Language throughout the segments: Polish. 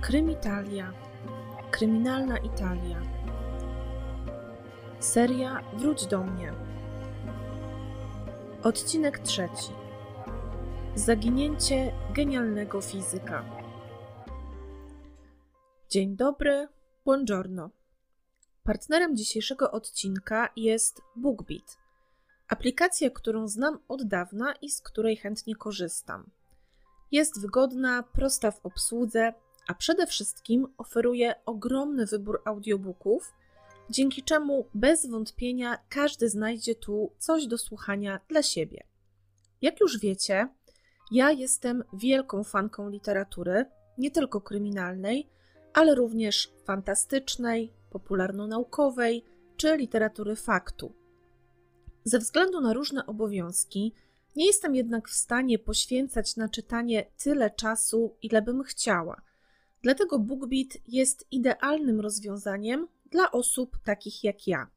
Krymitalia. Kryminalna Italia. Seria Wróć do mnie. Odcinek trzeci. Zaginięcie genialnego fizyka. Dzień dobry, buongiorno. Partnerem dzisiejszego odcinka jest BookBeat, aplikacja, którą znam od dawna i z której chętnie korzystam. Jest wygodna, prosta w obsłudze, a przede wszystkim oferuje ogromny wybór audiobooków, dzięki czemu bez wątpienia każdy znajdzie tu coś do słuchania dla siebie. Jak już wiecie, ja jestem wielką fanką literatury, nie tylko kryminalnej, ale również fantastycznej, popularno-naukowej czy literatury faktu. Ze względu na różne obowiązki, nie jestem jednak w stanie poświęcać na czytanie tyle czasu, ile bym chciała. Dlatego BookBeat jest idealnym rozwiązaniem dla osób takich jak ja.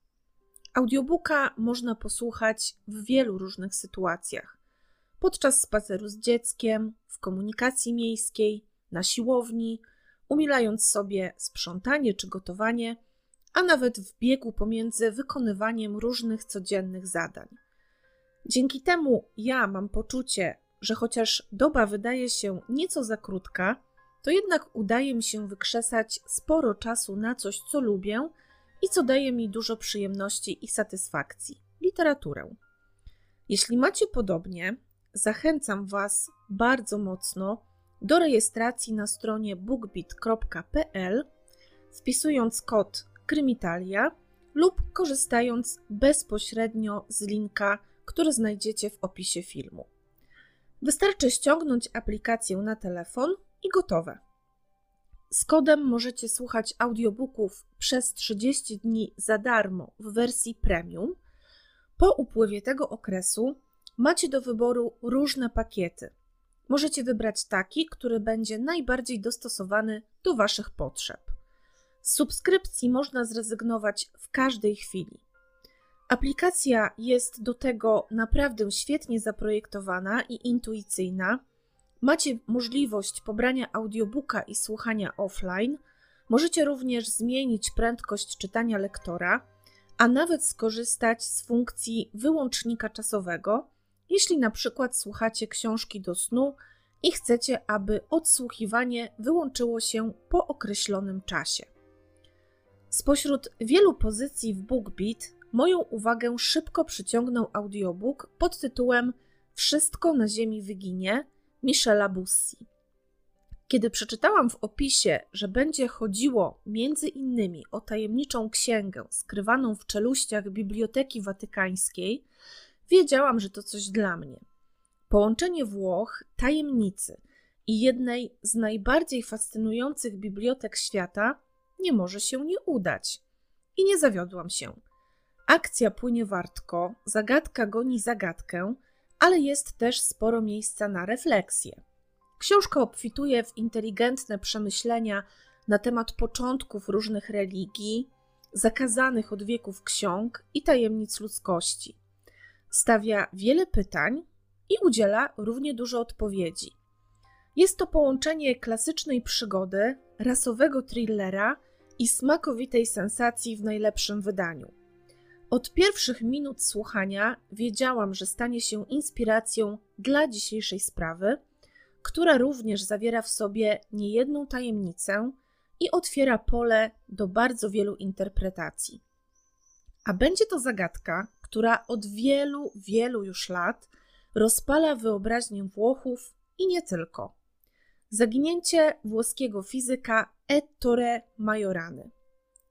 Audiobooka można posłuchać w wielu różnych sytuacjach. Podczas spaceru z dzieckiem, w komunikacji miejskiej, na siłowni, umilając sobie sprzątanie czy gotowanie, a nawet w biegu pomiędzy wykonywaniem różnych codziennych zadań. Dzięki temu ja mam poczucie, że chociaż doba wydaje się nieco za krótka, to jednak udaje mi się wykrzesać sporo czasu na coś, co lubię i co daje mi dużo przyjemności i satysfakcji literaturę. Jeśli macie podobnie, zachęcam Was bardzo mocno do rejestracji na stronie bookbit.pl, wpisując kod Krymitalia lub korzystając bezpośrednio z linka, który znajdziecie w opisie filmu. Wystarczy ściągnąć aplikację na telefon i gotowe. Z kodem możecie słuchać audiobooków przez 30 dni za darmo w wersji premium. Po upływie tego okresu macie do wyboru różne pakiety. Możecie wybrać taki, który będzie najbardziej dostosowany do Waszych potrzeb. Z subskrypcji można zrezygnować w każdej chwili. Aplikacja jest do tego naprawdę świetnie zaprojektowana i intuicyjna. Macie możliwość pobrania audiobooka i słuchania offline. Możecie również zmienić prędkość czytania lektora, a nawet skorzystać z funkcji wyłącznika czasowego, jeśli na przykład słuchacie książki do snu i chcecie, aby odsłuchiwanie wyłączyło się po określonym czasie. Spośród wielu pozycji w BookBeat moją uwagę szybko przyciągnął audiobook pod tytułem Wszystko na ziemi wyginie Michela Bussi. Kiedy przeczytałam w opisie, że będzie chodziło między innymi o tajemniczą księgę skrywaną w czeluściach Biblioteki Watykańskiej, wiedziałam, że to coś dla mnie. Połączenie Włoch, tajemnicy i jednej z najbardziej fascynujących bibliotek świata nie może się nie udać. I nie zawiodłam się. Akcja płynie wartko, zagadka goni zagadkę, ale jest też sporo miejsca na refleksję. Książka obfituje w inteligentne przemyślenia na temat początków różnych religii, zakazanych od wieków ksiąg i tajemnic ludzkości. Stawia wiele pytań i udziela równie dużo odpowiedzi. Jest to połączenie klasycznej przygody, rasowego thrillera i smakowitej sensacji w najlepszym wydaniu. Od pierwszych minut słuchania wiedziałam, że stanie się inspiracją dla dzisiejszej sprawy, która również zawiera w sobie niejedną tajemnicę i otwiera pole do bardzo wielu interpretacji. A będzie to zagadka, która od wielu, wielu już lat rozpala wyobraźnię Włochów i nie tylko. Zaginięcie włoskiego fizyka Ettore Majorany.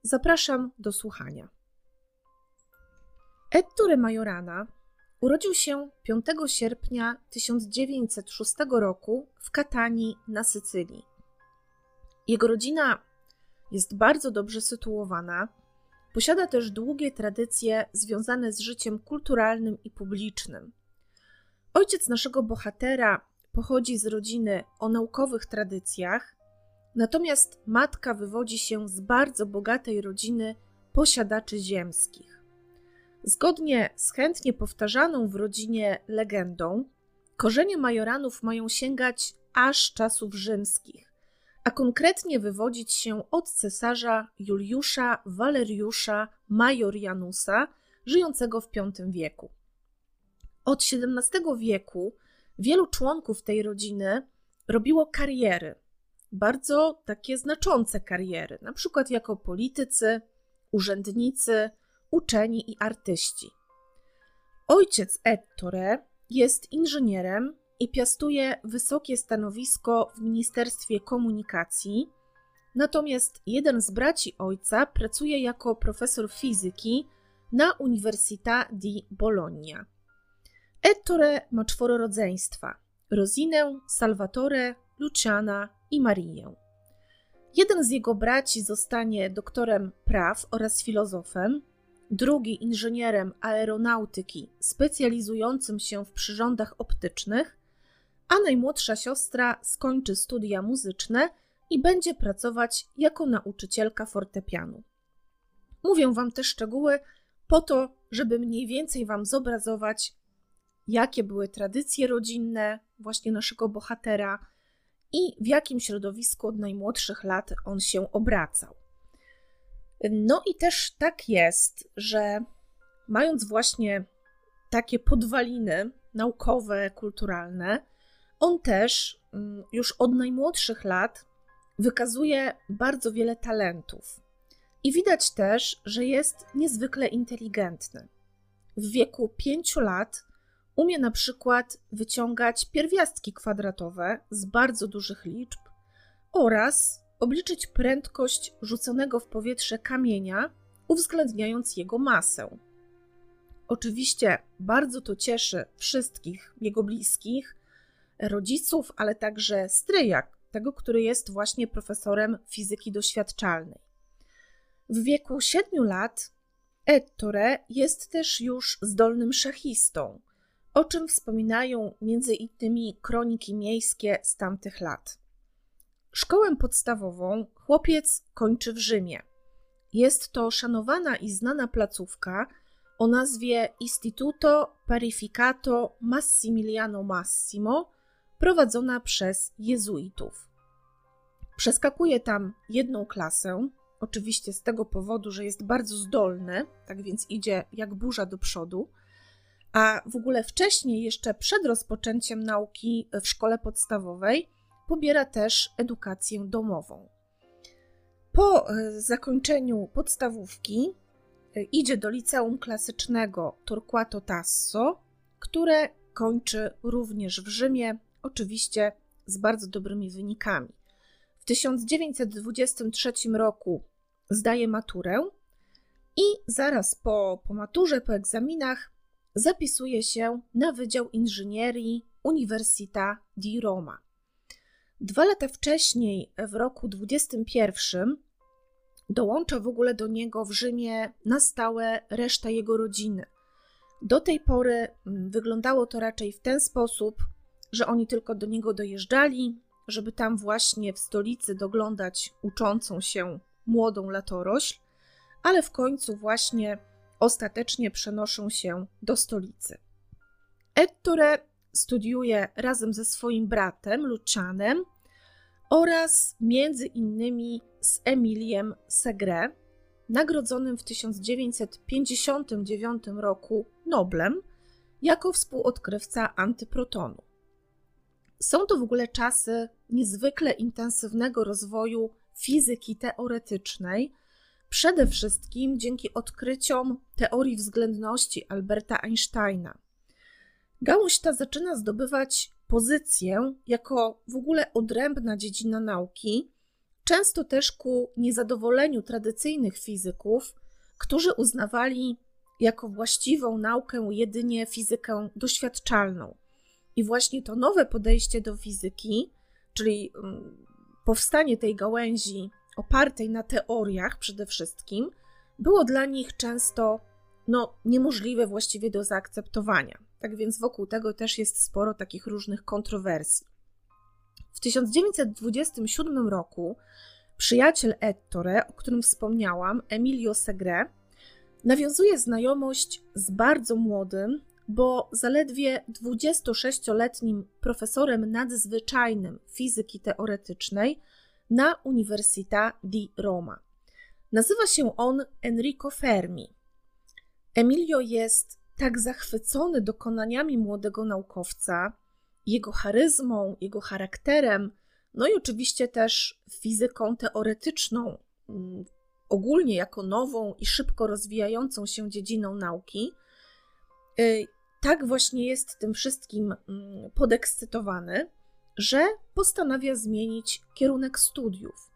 Zapraszam do słuchania. Ettore Majorana urodził się 5 sierpnia 1906 roku w Katanii na Sycylii. Jego rodzina jest bardzo dobrze sytuowana, posiada też długie tradycje związane z życiem kulturalnym i publicznym. Ojciec naszego bohatera pochodzi z rodziny o naukowych tradycjach, natomiast matka wywodzi się z bardzo bogatej rodziny posiadaczy ziemskich. Zgodnie z chętnie powtarzaną w rodzinie legendą, korzenie majoranów mają sięgać aż czasów rzymskich a konkretnie wywodzić się od cesarza Juliusza Waleriusza Majorianusa, żyjącego w V wieku. Od XVII wieku wielu członków tej rodziny robiło kariery, bardzo takie znaczące kariery, na przykład jako politycy, urzędnicy, uczeni i artyści. Ojciec Ettore jest inżynierem i piastuje wysokie stanowisko w Ministerstwie Komunikacji, natomiast jeden z braci ojca pracuje jako profesor fizyki na Università di Bologna. Ettore ma czworo rodzeństwa: Rosinę, Salvatore, Luciana i Marię. Jeden z jego braci zostanie doktorem praw oraz filozofem, drugi inżynierem aeronautyki specjalizującym się w przyrządach optycznych, a najmłodsza siostra skończy studia muzyczne i będzie pracować jako nauczycielka fortepianu. Mówię Wam te szczegóły po to, żeby mniej więcej Wam zobrazować, jakie były tradycje rodzinne właśnie naszego bohatera i w jakim środowisku od najmłodszych lat on się obracał. No i też tak jest, że mając właśnie takie podwaliny naukowe, kulturalne, on też mm, już od najmłodszych lat wykazuje bardzo wiele talentów. I widać też, że jest niezwykle inteligentny. W wieku pięciu lat umie na przykład wyciągać pierwiastki kwadratowe z bardzo dużych liczb oraz obliczyć prędkość rzuconego w powietrze kamienia, uwzględniając jego masę. Oczywiście bardzo to cieszy wszystkich jego bliskich, rodziców, ale także stryja, tego, który jest właśnie profesorem fizyki doświadczalnej. W wieku 7 lat Ettore jest też już zdolnym szachistą, o czym wspominają między innymi kroniki miejskie z tamtych lat. Szkołę podstawową chłopiec kończy w Rzymie. Jest to szanowana i znana placówka o nazwie Istituto Parificato Massimiliano Massimo, prowadzona przez jezuitów. Przeskakuje tam jedną klasę, oczywiście z tego powodu, że jest bardzo zdolny, tak więc idzie jak burza do przodu. A w ogóle wcześniej, jeszcze przed rozpoczęciem nauki w szkole podstawowej, pobiera też edukację domową. Po e, zakończeniu podstawówki e, idzie do liceum klasycznego Torquato Tasso, które kończy również w Rzymie, oczywiście z bardzo dobrymi wynikami. W 1923 roku zdaje maturę i zaraz po, po maturze, po egzaminach zapisuje się na Wydział Inżynierii Università di Roma. Dwa lata wcześniej, w roku 21, dołącza w ogóle do niego w Rzymie na stałe reszta jego rodziny. Do tej pory mm, wyglądało to raczej w ten sposób, że oni tylko do niego dojeżdżali, żeby tam właśnie w stolicy doglądać uczącą się młodą latorośl, ale w końcu właśnie ostatecznie przenoszą się do stolicy. Ettore studiuje razem ze swoim bratem Lucianem oraz między innymi z Emiliem Segre, nagrodzonym w 1959 roku Noblem jako współodkrywca antyprotonu. Są to w ogóle czasy niezwykle intensywnego rozwoju fizyki teoretycznej, przede wszystkim dzięki odkryciom teorii względności Alberta Einsteina. Gałąź ta zaczyna zdobywać pozycję jako w ogóle odrębna dziedzina nauki, często też ku niezadowoleniu tradycyjnych fizyków, którzy uznawali jako właściwą naukę jedynie fizykę doświadczalną. I właśnie to nowe podejście do fizyki, czyli mm, powstanie tej gałęzi opartej na teoriach przede wszystkim, było dla nich często no, niemożliwe właściwie do zaakceptowania. Tak więc wokół tego też jest sporo takich różnych kontrowersji. W 1927 roku przyjaciel Ettore, o którym wspomniałam, Emilio Segre, nawiązuje znajomość z bardzo młodym, bo zaledwie 26-letnim profesorem nadzwyczajnym fizyki teoretycznej na Università di Roma. Nazywa się on Enrico Fermi. Emilio jest tak zachwycony dokonaniami młodego naukowca, jego charyzmą, jego charakterem, no i oczywiście też fizyką teoretyczną, mm, ogólnie jako nową i szybko rozwijającą się dziedziną nauki. Y, tak właśnie jest tym wszystkim mm, podekscytowany, że postanawia zmienić kierunek studiów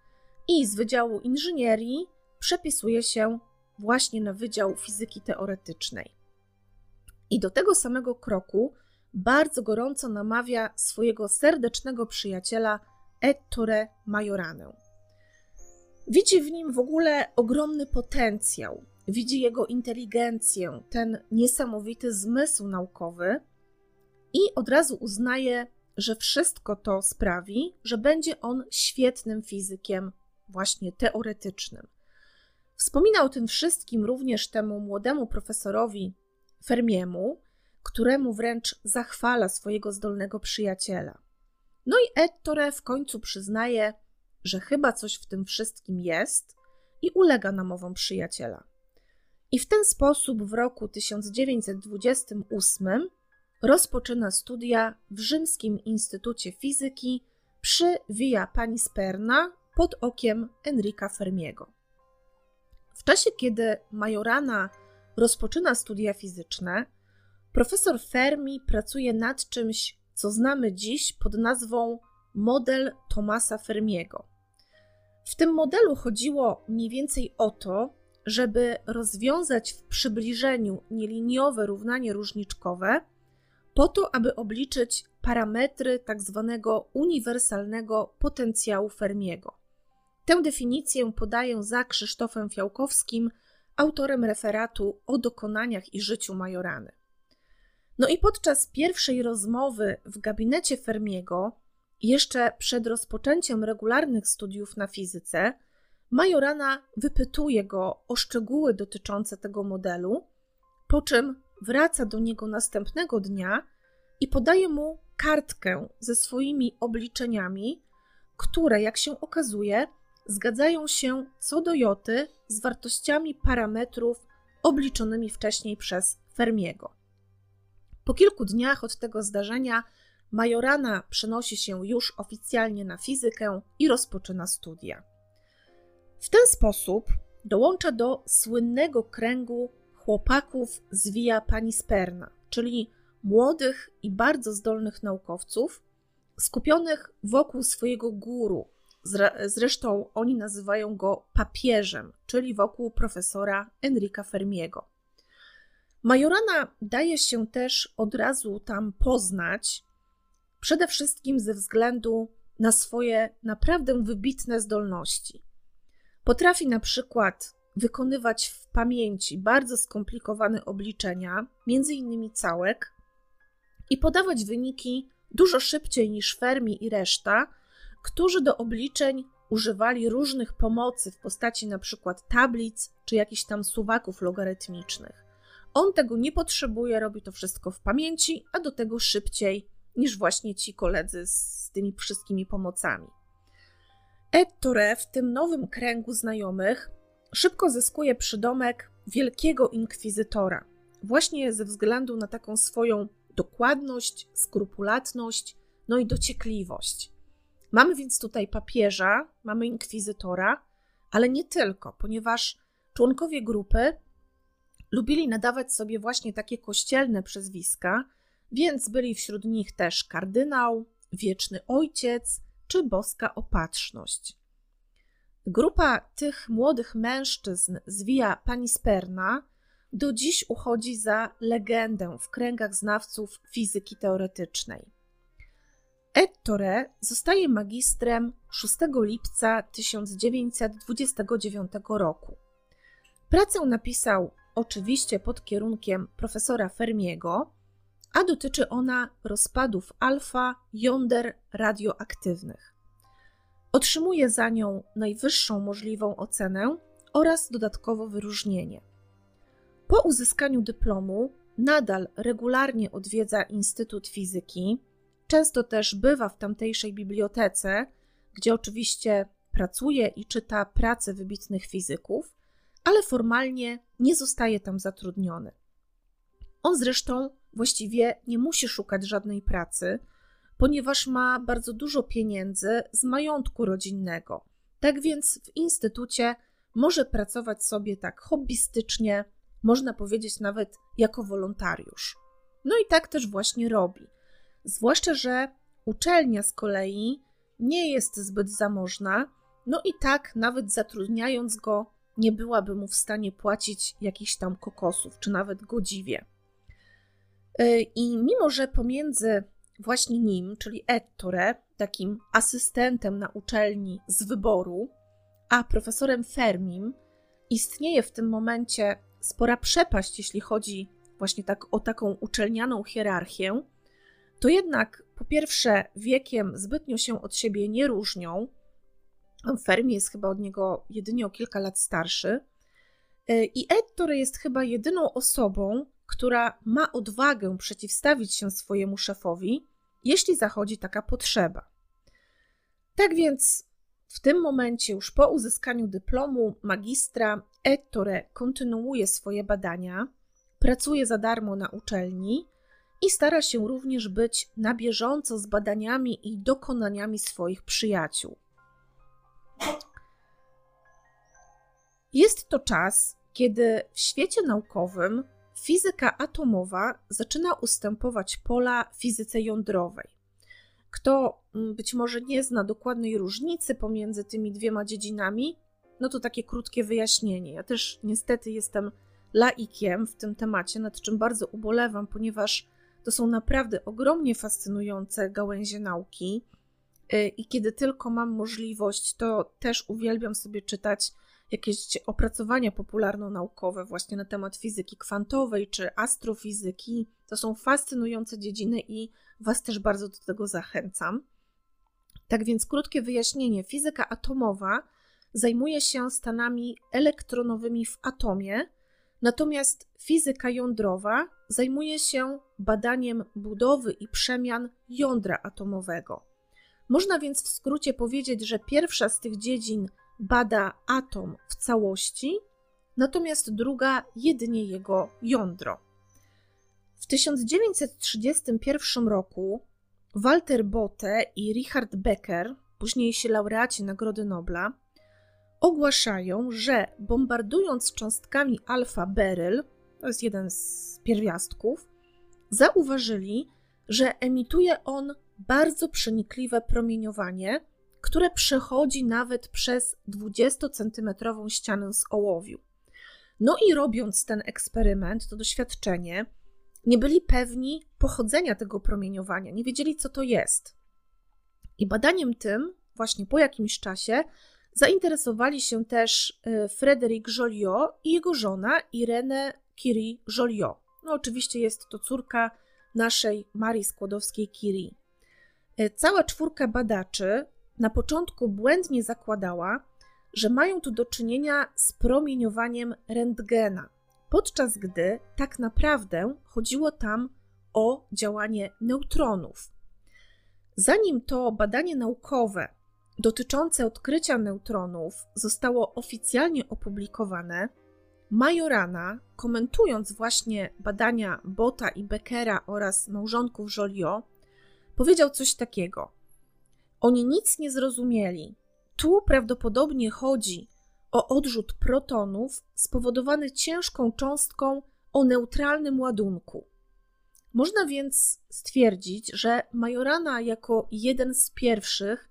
i z Wydziału Inżynierii przepisuje się właśnie na Wydział Fizyki Teoretycznej. I do tego samego kroku bardzo gorąco namawia swojego serdecznego przyjaciela Ettore Majoranę. Widzi w nim w ogóle ogromny potencjał, widzi jego inteligencję, ten niesamowity zmysł naukowy i od razu uznaje, że wszystko to sprawi, że będzie on świetnym fizykiem, właśnie teoretycznym. Wspomina o tym wszystkim również temu młodemu profesorowi Fermiemu, któremu wręcz zachwala swojego zdolnego przyjaciela. No i Ettore w końcu przyznaje, że chyba coś w tym wszystkim jest i ulega namowom przyjaciela. I w ten sposób w roku 1928 rozpoczyna studia w Rzymskim Instytucie Fizyki przy Via Panisperna pod okiem Enrica Fermiego. W czasie, kiedy Majorana rozpoczyna studia fizyczne, profesor Fermi pracuje nad czymś, co znamy dziś pod nazwą model Thomasa Fermiego. W tym modelu chodziło mniej więcej o to, żeby rozwiązać w przybliżeniu nieliniowe równanie różniczkowe, po to, aby obliczyć parametry. Tak uniwersalnego potencjału Fermiego. Tę definicję podaję za Krzysztofem Fiałkowskim, autorem referatu o dokonaniach i życiu Majorany. No i podczas pierwszej rozmowy w gabinecie Fermiego, jeszcze przed rozpoczęciem regularnych studiów na fizyce, Majorana wypytuje go o szczegóły dotyczące tego modelu, po czym wraca do niego następnego dnia i podaje mu kartkę ze swoimi obliczeniami, które, jak się okazuje, zgadzają się co do joty z wartościami parametrów obliczonymi wcześniej przez Fermiego. Po kilku dniach od tego zdarzenia Majorana przenosi się już oficjalnie na fizykę i rozpoczyna studia. W ten sposób dołącza do słynnego kręgu chłopaków z Via Panisperna, czyli młodych i bardzo zdolnych naukowców, skupionych wokół swojego guru. Zresztą oni nazywają go papieżem, czyli wokół profesora Enrica Fermiego. Majorana daje się też od razu tam poznać, przede wszystkim ze względu na swoje naprawdę wybitne zdolności. Potrafi na przykład wykonywać w pamięci bardzo skomplikowane obliczenia, między innymi całek, i podawać wyniki dużo szybciej niż Fermi i reszta, którzy do obliczeń używali różnych pomocy w postaci przykład tablic czy jakichś tam suwaków logarytmicznych. On tego nie potrzebuje, robi to wszystko w pamięci, a do tego szybciej niż właśnie ci koledzy z tymi wszystkimi pomocami. Ettore w tym nowym kręgu znajomych szybko zyskuje przydomek wielkiego inkwizytora, właśnie ze względu na taką swoją dokładność, skrupulatność, no i dociekliwość. Mamy więc tutaj papieża, mamy inkwizytora, ale nie tylko, ponieważ członkowie grupy lubili nadawać sobie właśnie takie kościelne przezwiska, więc byli wśród nich też kardynał, wieczny ojciec czy boska opatrzność. Grupa tych młodych mężczyzn z Via Panisperna do dziś uchodzi za legendę w kręgach znawców fizyki teoretycznej. Ettore zostaje magistrem 6 lipca 1929 roku. Pracę napisał oczywiście pod kierunkiem profesora Fermiego, a dotyczy ona rozpadów alfa jąder radioaktywnych. Otrzymuje za nią najwyższą możliwą ocenę oraz dodatkowo wyróżnienie. Po uzyskaniu dyplomu nadal regularnie odwiedza Instytut Fizyki, często też bywa w tamtejszej bibliotece, gdzie oczywiście pracuje i czyta prace wybitnych fizyków, ale formalnie nie zostaje tam zatrudniony. On zresztą właściwie nie musi szukać żadnej pracy, ponieważ ma bardzo dużo pieniędzy z majątku rodzinnego. Tak więc w instytucie może pracować sobie tak hobbystycznie, można powiedzieć nawet jako wolontariusz. No i tak też właśnie robi. Zwłaszcza, że uczelnia z kolei nie jest zbyt zamożna, no i tak nawet zatrudniając go, nie byłaby mu w stanie płacić jakichś tam kokosów, czy nawet godziwie. E, I mimo, że pomiędzy właśnie nim, czyli Ettore, takim asystentem na uczelni z wyboru, a profesorem Fermim, istnieje w tym momencie spora przepaść, jeśli chodzi właśnie tak o taką uczelnianą hierarchię, to jednak po pierwsze wiekiem zbytnio się od siebie nie różnią. Fermi jest chyba od niego jedynie o kilka lat starszy. E, I Ettore jest chyba jedyną osobą, która ma odwagę przeciwstawić się swojemu szefowi, jeśli zachodzi taka potrzeba. Tak więc w tym momencie, już po uzyskaniu dyplomu magistra, Ettore kontynuuje swoje badania, pracuje za darmo na uczelni i stara się również być na bieżąco z badaniami i dokonaniami swoich przyjaciół. Jest to czas, kiedy w świecie naukowym fizyka atomowa zaczyna ustępować pola fizyce jądrowej. Kto mm, być może nie zna dokładnej różnicy pomiędzy tymi dwiema dziedzinami, no to takie krótkie wyjaśnienie. Ja też niestety jestem laikiem w tym temacie, nad czym bardzo ubolewam, ponieważ to są naprawdę ogromnie fascynujące gałęzie nauki. Y, I kiedy tylko mam możliwość, to też uwielbiam sobie czytać jakieś opracowania popularno-naukowe właśnie na temat fizyki kwantowej czy astrofizyki. To są fascynujące dziedziny i Was też bardzo do tego zachęcam. Tak więc, krótkie wyjaśnienie: fizyka atomowa zajmuje się stanami elektronowymi w atomie, natomiast fizyka jądrowa zajmuje się badaniem budowy i przemian jądra atomowego. Można więc w skrócie powiedzieć, że pierwsza z tych dziedzin bada atom w całości, natomiast druga jedynie jego jądro. W 1931 roku Walter Botte i Richard Becker, późniejsi laureaci Nagrody Nobla, ogłaszają, że bombardując cząstkami alfa beryl, to jest jeden z pierwiastków, zauważyli, że emituje on bardzo przenikliwe promieniowanie, które przechodzi nawet przez 20-centymetrową ścianę z ołowiu. No i robiąc ten eksperyment, to doświadczenie, nie byli pewni pochodzenia tego promieniowania, nie wiedzieli, co to jest. I badaniem tym, właśnie po jakimś czasie, zainteresowali się też y, Frédéric Joliot i jego żona Irene Curie Joliot. No, oczywiście jest to córka naszej Marii Skłodowskiej-Curie. Cała czwórka badaczy na początku błędnie zakładała, że mają tu do czynienia z promieniowaniem rentgena, podczas gdy tak naprawdę chodziło tam o działanie neutronów. Zanim to badanie naukowe dotyczące odkrycia neutronów zostało oficjalnie opublikowane, Majorana, komentując właśnie badania Bota i Beckera oraz małżonków Joliot, powiedział coś takiego – oni nic nie zrozumieli. Tu prawdopodobnie chodzi o odrzut protonów spowodowany ciężką cząstką o neutralnym ładunku. Można więc stwierdzić, że Majorana jako jeden z pierwszych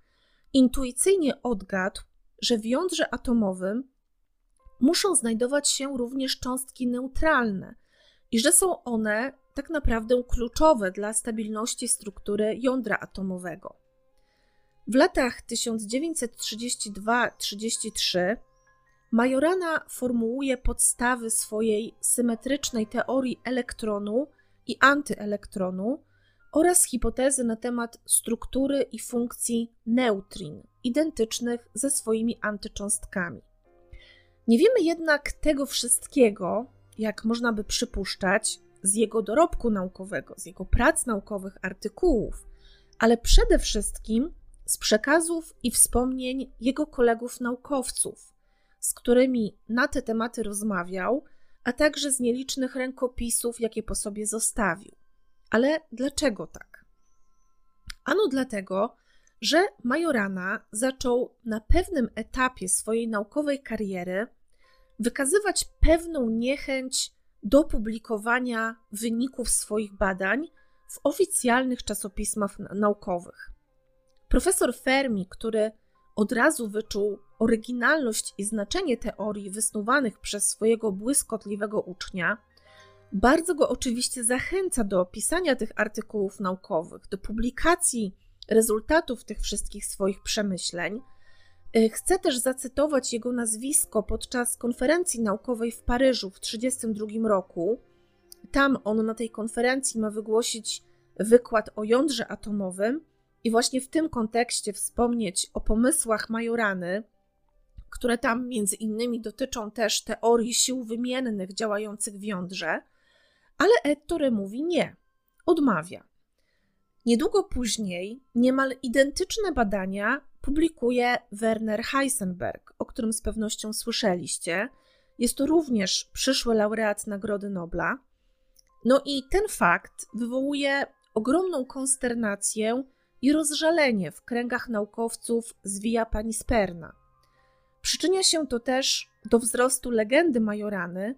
intuicyjnie odgadł, że w jądrze atomowym muszą znajdować się również cząstki neutralne i że są one tak naprawdę kluczowe dla stabilności struktury jądra atomowego. W latach 1932-33 Majorana formułuje podstawy swojej symetrycznej teorii elektronu i antyelektronu oraz hipotezy na temat struktury i funkcji neutrin, identycznych ze swoimi antycząstkami. Nie wiemy jednak tego wszystkiego, jak można by przypuszczać, z jego dorobku naukowego, z jego prac naukowych, artykułów, ale przede wszystkim z przekazów i wspomnień jego kolegów naukowców, z którymi na te tematy rozmawiał, a także z nielicznych rękopisów, jakie po sobie zostawił. Ale dlaczego tak? Ano dlatego, że Majorana zaczął na pewnym etapie swojej naukowej kariery wykazywać pewną niechęć do publikowania wyników swoich badań w oficjalnych czasopismach naukowych. Profesor Fermi, który od razu wyczuł oryginalność i znaczenie teorii wysnuwanych przez swojego błyskotliwego ucznia, bardzo go oczywiście zachęca do pisania tych artykułów naukowych, do publikacji rezultatów tych wszystkich swoich przemyśleń. Y, chcę też zacytować jego nazwisko podczas konferencji naukowej w Paryżu w 1932 roku. Tam on na tej konferencji ma wygłosić wykład o jądrze atomowym i właśnie w tym kontekście wspomnieć o pomysłach Majorany, które tam między innymi dotyczą też teorii sił wymiennych działających w jądrze, ale Ettore mówi nie, odmawia. Niedługo później niemal identyczne badania publikuje Werner Heisenberg, o którym z pewnością słyszeliście. Jest to również przyszły laureat Nagrody Nobla. No i ten fakt wywołuje ogromną konsternację i rozżalenie w kręgach naukowców z Via Panisperna. Przyczynia się to też do wzrostu legendy Majorany,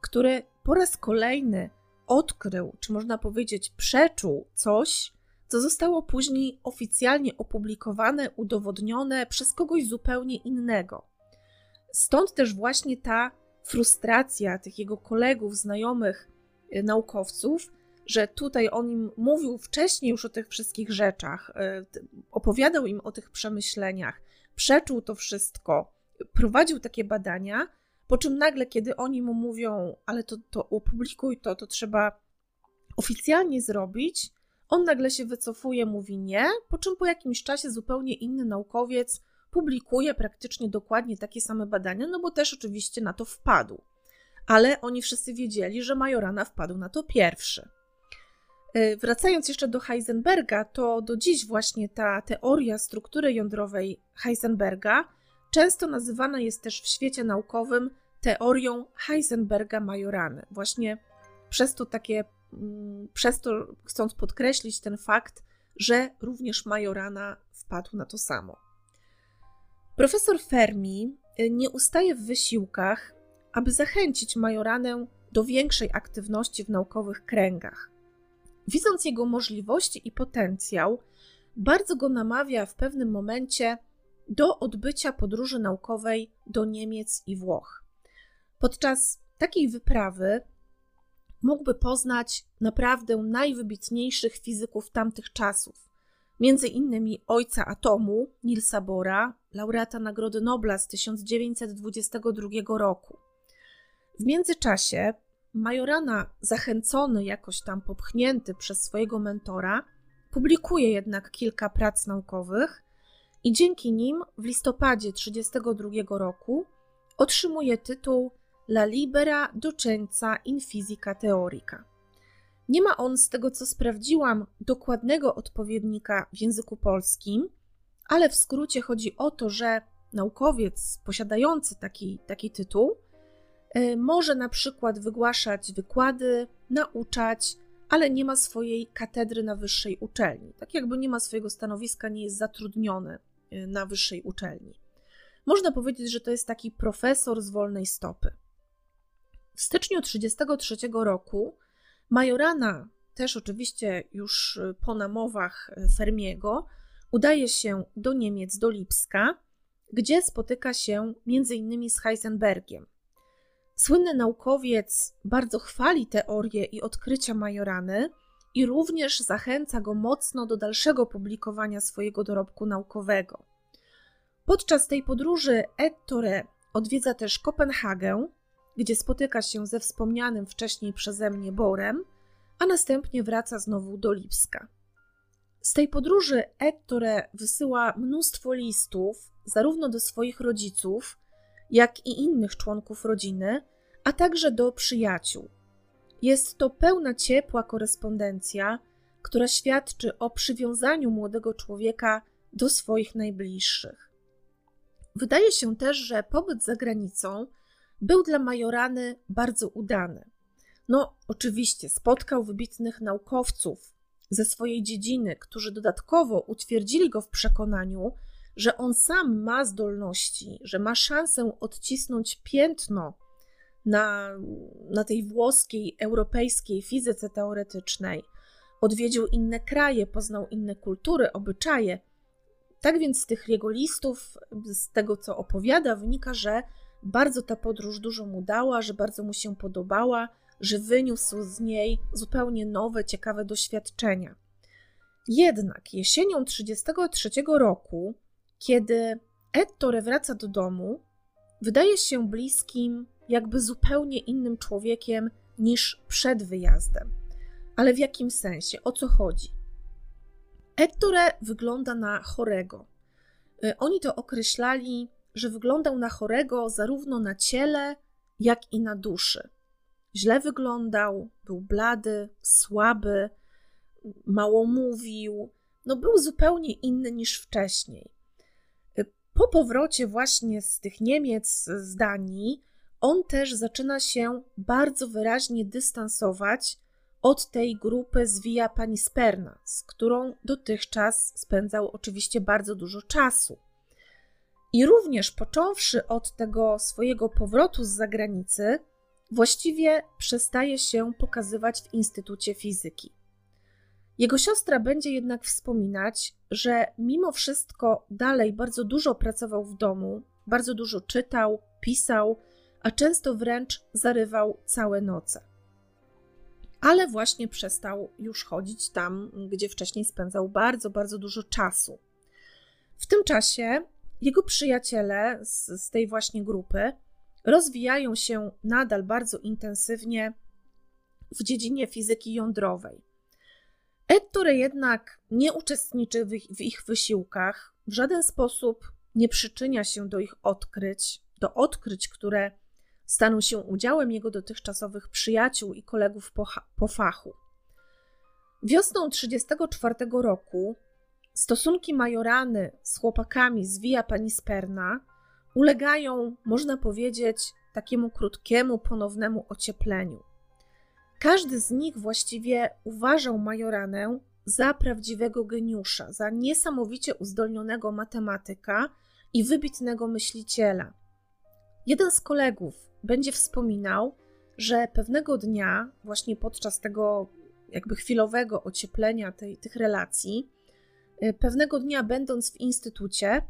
który po raz kolejny odkrył, czy można powiedzieć przeczuł coś, co zostało później oficjalnie opublikowane, udowodnione przez kogoś zupełnie innego. Stąd też właśnie ta frustracja tych jego kolegów, znajomych, e, naukowców, że tutaj on im mówił wcześniej już o tych wszystkich rzeczach, e, opowiadał im o tych przemyśleniach, przeczuł to wszystko, prowadził takie badania, po czym nagle, kiedy oni mu mówią, ale to, to opublikuj to, to trzeba oficjalnie zrobić, on nagle się wycofuje, mówi nie, po czym po jakimś czasie zupełnie inny naukowiec publikuje praktycznie dokładnie takie same badania, no bo też oczywiście na to wpadł. Ale oni wszyscy wiedzieli, że Majorana wpadł na to pierwszy. E, wracając jeszcze do Heisenberga, to do dziś właśnie ta teoria struktury jądrowej Heisenberga często nazywana jest też w świecie naukowym teorią Heisenberga-Majorany. Właśnie przez to takie przez to chcąc podkreślić ten fakt, że również Majorana wpadł na to samo. Profesor Fermi y, nie ustaje w wysiłkach, aby zachęcić Majoranę do większej aktywności w naukowych kręgach. Widząc jego możliwości i potencjał, bardzo go namawia w pewnym momencie do odbycia podróży naukowej do Niemiec i Włoch. Podczas takiej wyprawy mógłby poznać naprawdę najwybitniejszych fizyków tamtych czasów. Między innymi ojca atomu, Nielsa Bora, laureata Nagrody Nobla z 1922 roku. W międzyczasie Majorana, zachęcony, jakoś tam popchnięty przez swojego mentora, publikuje jednak kilka prac naukowych i dzięki nim w listopadzie 1932 roku otrzymuje tytuł La libera docenza in fisica teorica. Nie ma on, z tego co sprawdziłam, dokładnego odpowiednika w języku polskim, ale w skrócie chodzi o to, że naukowiec posiadający taki, taki tytuł y, może na przykład wygłaszać wykłady, nauczać, ale nie ma swojej katedry na wyższej uczelni. Tak jakby nie ma swojego stanowiska, nie jest zatrudniony y, na wyższej uczelni. Można powiedzieć, że to jest taki profesor z wolnej stopy. W styczniu 1933 roku Majorana, też oczywiście już po namowach Fermiego, udaje się do Niemiec, do Lipska, gdzie spotyka się m.in. z Heisenbergiem. Słynny naukowiec bardzo chwali teorię i odkrycia Majorany i również zachęca go mocno do dalszego publikowania swojego dorobku naukowego. Podczas tej podróży Ettore odwiedza też Kopenhagę, gdzie spotyka się ze wspomnianym wcześniej przeze mnie Borem, a następnie wraca znowu do Lipska. Z tej podróży Ettore wysyła mnóstwo listów, zarówno do swoich rodziców, jak i innych członków rodziny, a także do przyjaciół. Jest to pełna ciepła korespondencja, która świadczy o przywiązaniu młodego człowieka do swoich najbliższych. Wydaje się też, że pobyt za granicą był dla Majorany bardzo udany. No, oczywiście spotkał wybitnych naukowców ze swojej dziedziny, którzy dodatkowo utwierdzili go w przekonaniu, że on sam ma zdolności, że ma szansę odcisnąć piętno na, na tej włoskiej, europejskiej fizyce teoretycznej. Odwiedził inne kraje, poznał inne kultury, obyczaje. Tak więc z tych jego listów, z tego co opowiada, wynika, że bardzo ta podróż dużo mu dała, że bardzo mu się podobała, że wyniósł z niej zupełnie nowe, ciekawe doświadczenia. Jednak jesienią 1933 roku, kiedy Ettore wraca do domu, wydaje się bliskim, jakby zupełnie innym człowiekiem niż przed wyjazdem. Ale w jakim sensie? O co chodzi? Ettore wygląda na chorego. Y, oni to określali, że wyglądał na chorego zarówno na ciele, jak i na duszy. Źle wyglądał, był blady, słaby, mało mówił, no był zupełnie inny niż wcześniej. Po powrocie właśnie z tych Niemiec, z Danii, on też zaczyna się bardzo wyraźnie dystansować od tej grupy z Via Panisperna, z którą dotychczas spędzał oczywiście bardzo dużo czasu. I również począwszy od tego swojego powrotu z zagranicy, właściwie przestaje się pokazywać w Instytucie Fizyki. Jego siostra będzie jednak wspominać, że mimo wszystko dalej bardzo dużo pracował w domu, bardzo dużo czytał, pisał, a często wręcz zarywał całe noce. Ale właśnie przestał już chodzić tam, gdzie wcześniej spędzał bardzo, bardzo dużo czasu. W tym czasie jego przyjaciele z, z tej właśnie grupy rozwijają się nadal bardzo intensywnie w dziedzinie fizyki jądrowej. Ettore jednak nie uczestniczy w ich, w ich wysiłkach, w żaden sposób nie przyczynia się do ich odkryć, do odkryć, które staną się udziałem jego dotychczasowych przyjaciół i kolegów po, po fachu. Wiosną 1934 roku stosunki Majorany z chłopakami z Via Panisperna ulegają, można powiedzieć, takiemu krótkiemu, ponownemu ociepleniu. Każdy z nich właściwie uważał Majoranę za prawdziwego geniusza, za niesamowicie uzdolnionego matematyka i wybitnego myśliciela. Jeden z kolegów będzie wspominał, że pewnego dnia, właśnie podczas tego jakby chwilowego ocieplenia tej, tych relacji, pewnego dnia, będąc w instytucie,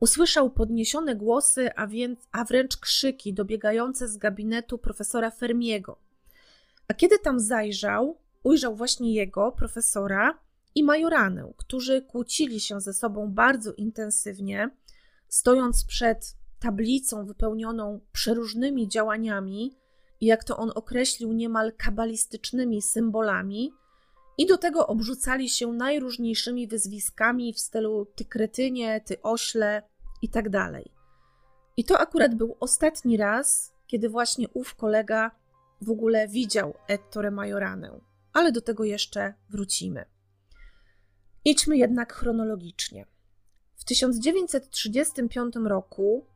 usłyszał podniesione głosy, a, więc, a wręcz krzyki dobiegające z gabinetu profesora Fermiego. A kiedy tam zajrzał, ujrzał właśnie jego, profesora i majoranę, którzy kłócili się ze sobą bardzo intensywnie, stojąc przed tablicą wypełnioną przeróżnymi działaniami jak to on określił, niemal kabalistycznymi symbolami, i do tego obrzucali się najróżniejszymi wyzwiskami w stylu ty kretynie, ty ośle i tak dalej. I to akurat był ostatni raz, kiedy właśnie ów kolega w ogóle widział Ettore Majoranę, ale do tego jeszcze wrócimy. Idźmy jednak chronologicznie. W 1935 roku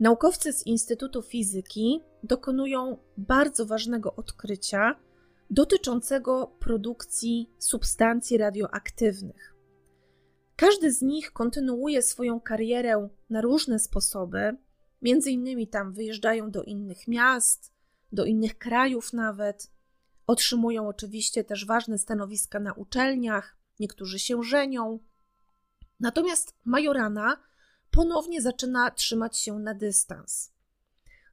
naukowcy z Instytutu Fizyki dokonują bardzo ważnego odkrycia dotyczącego produkcji substancji radioaktywnych. Każdy z nich kontynuuje swoją karierę na różne sposoby, między innymi tam wyjeżdżają do innych miast, do innych krajów nawet. Otrzymują oczywiście też ważne stanowiska na uczelniach, niektórzy się żenią. Natomiast Majorana ponownie zaczyna trzymać się na dystans.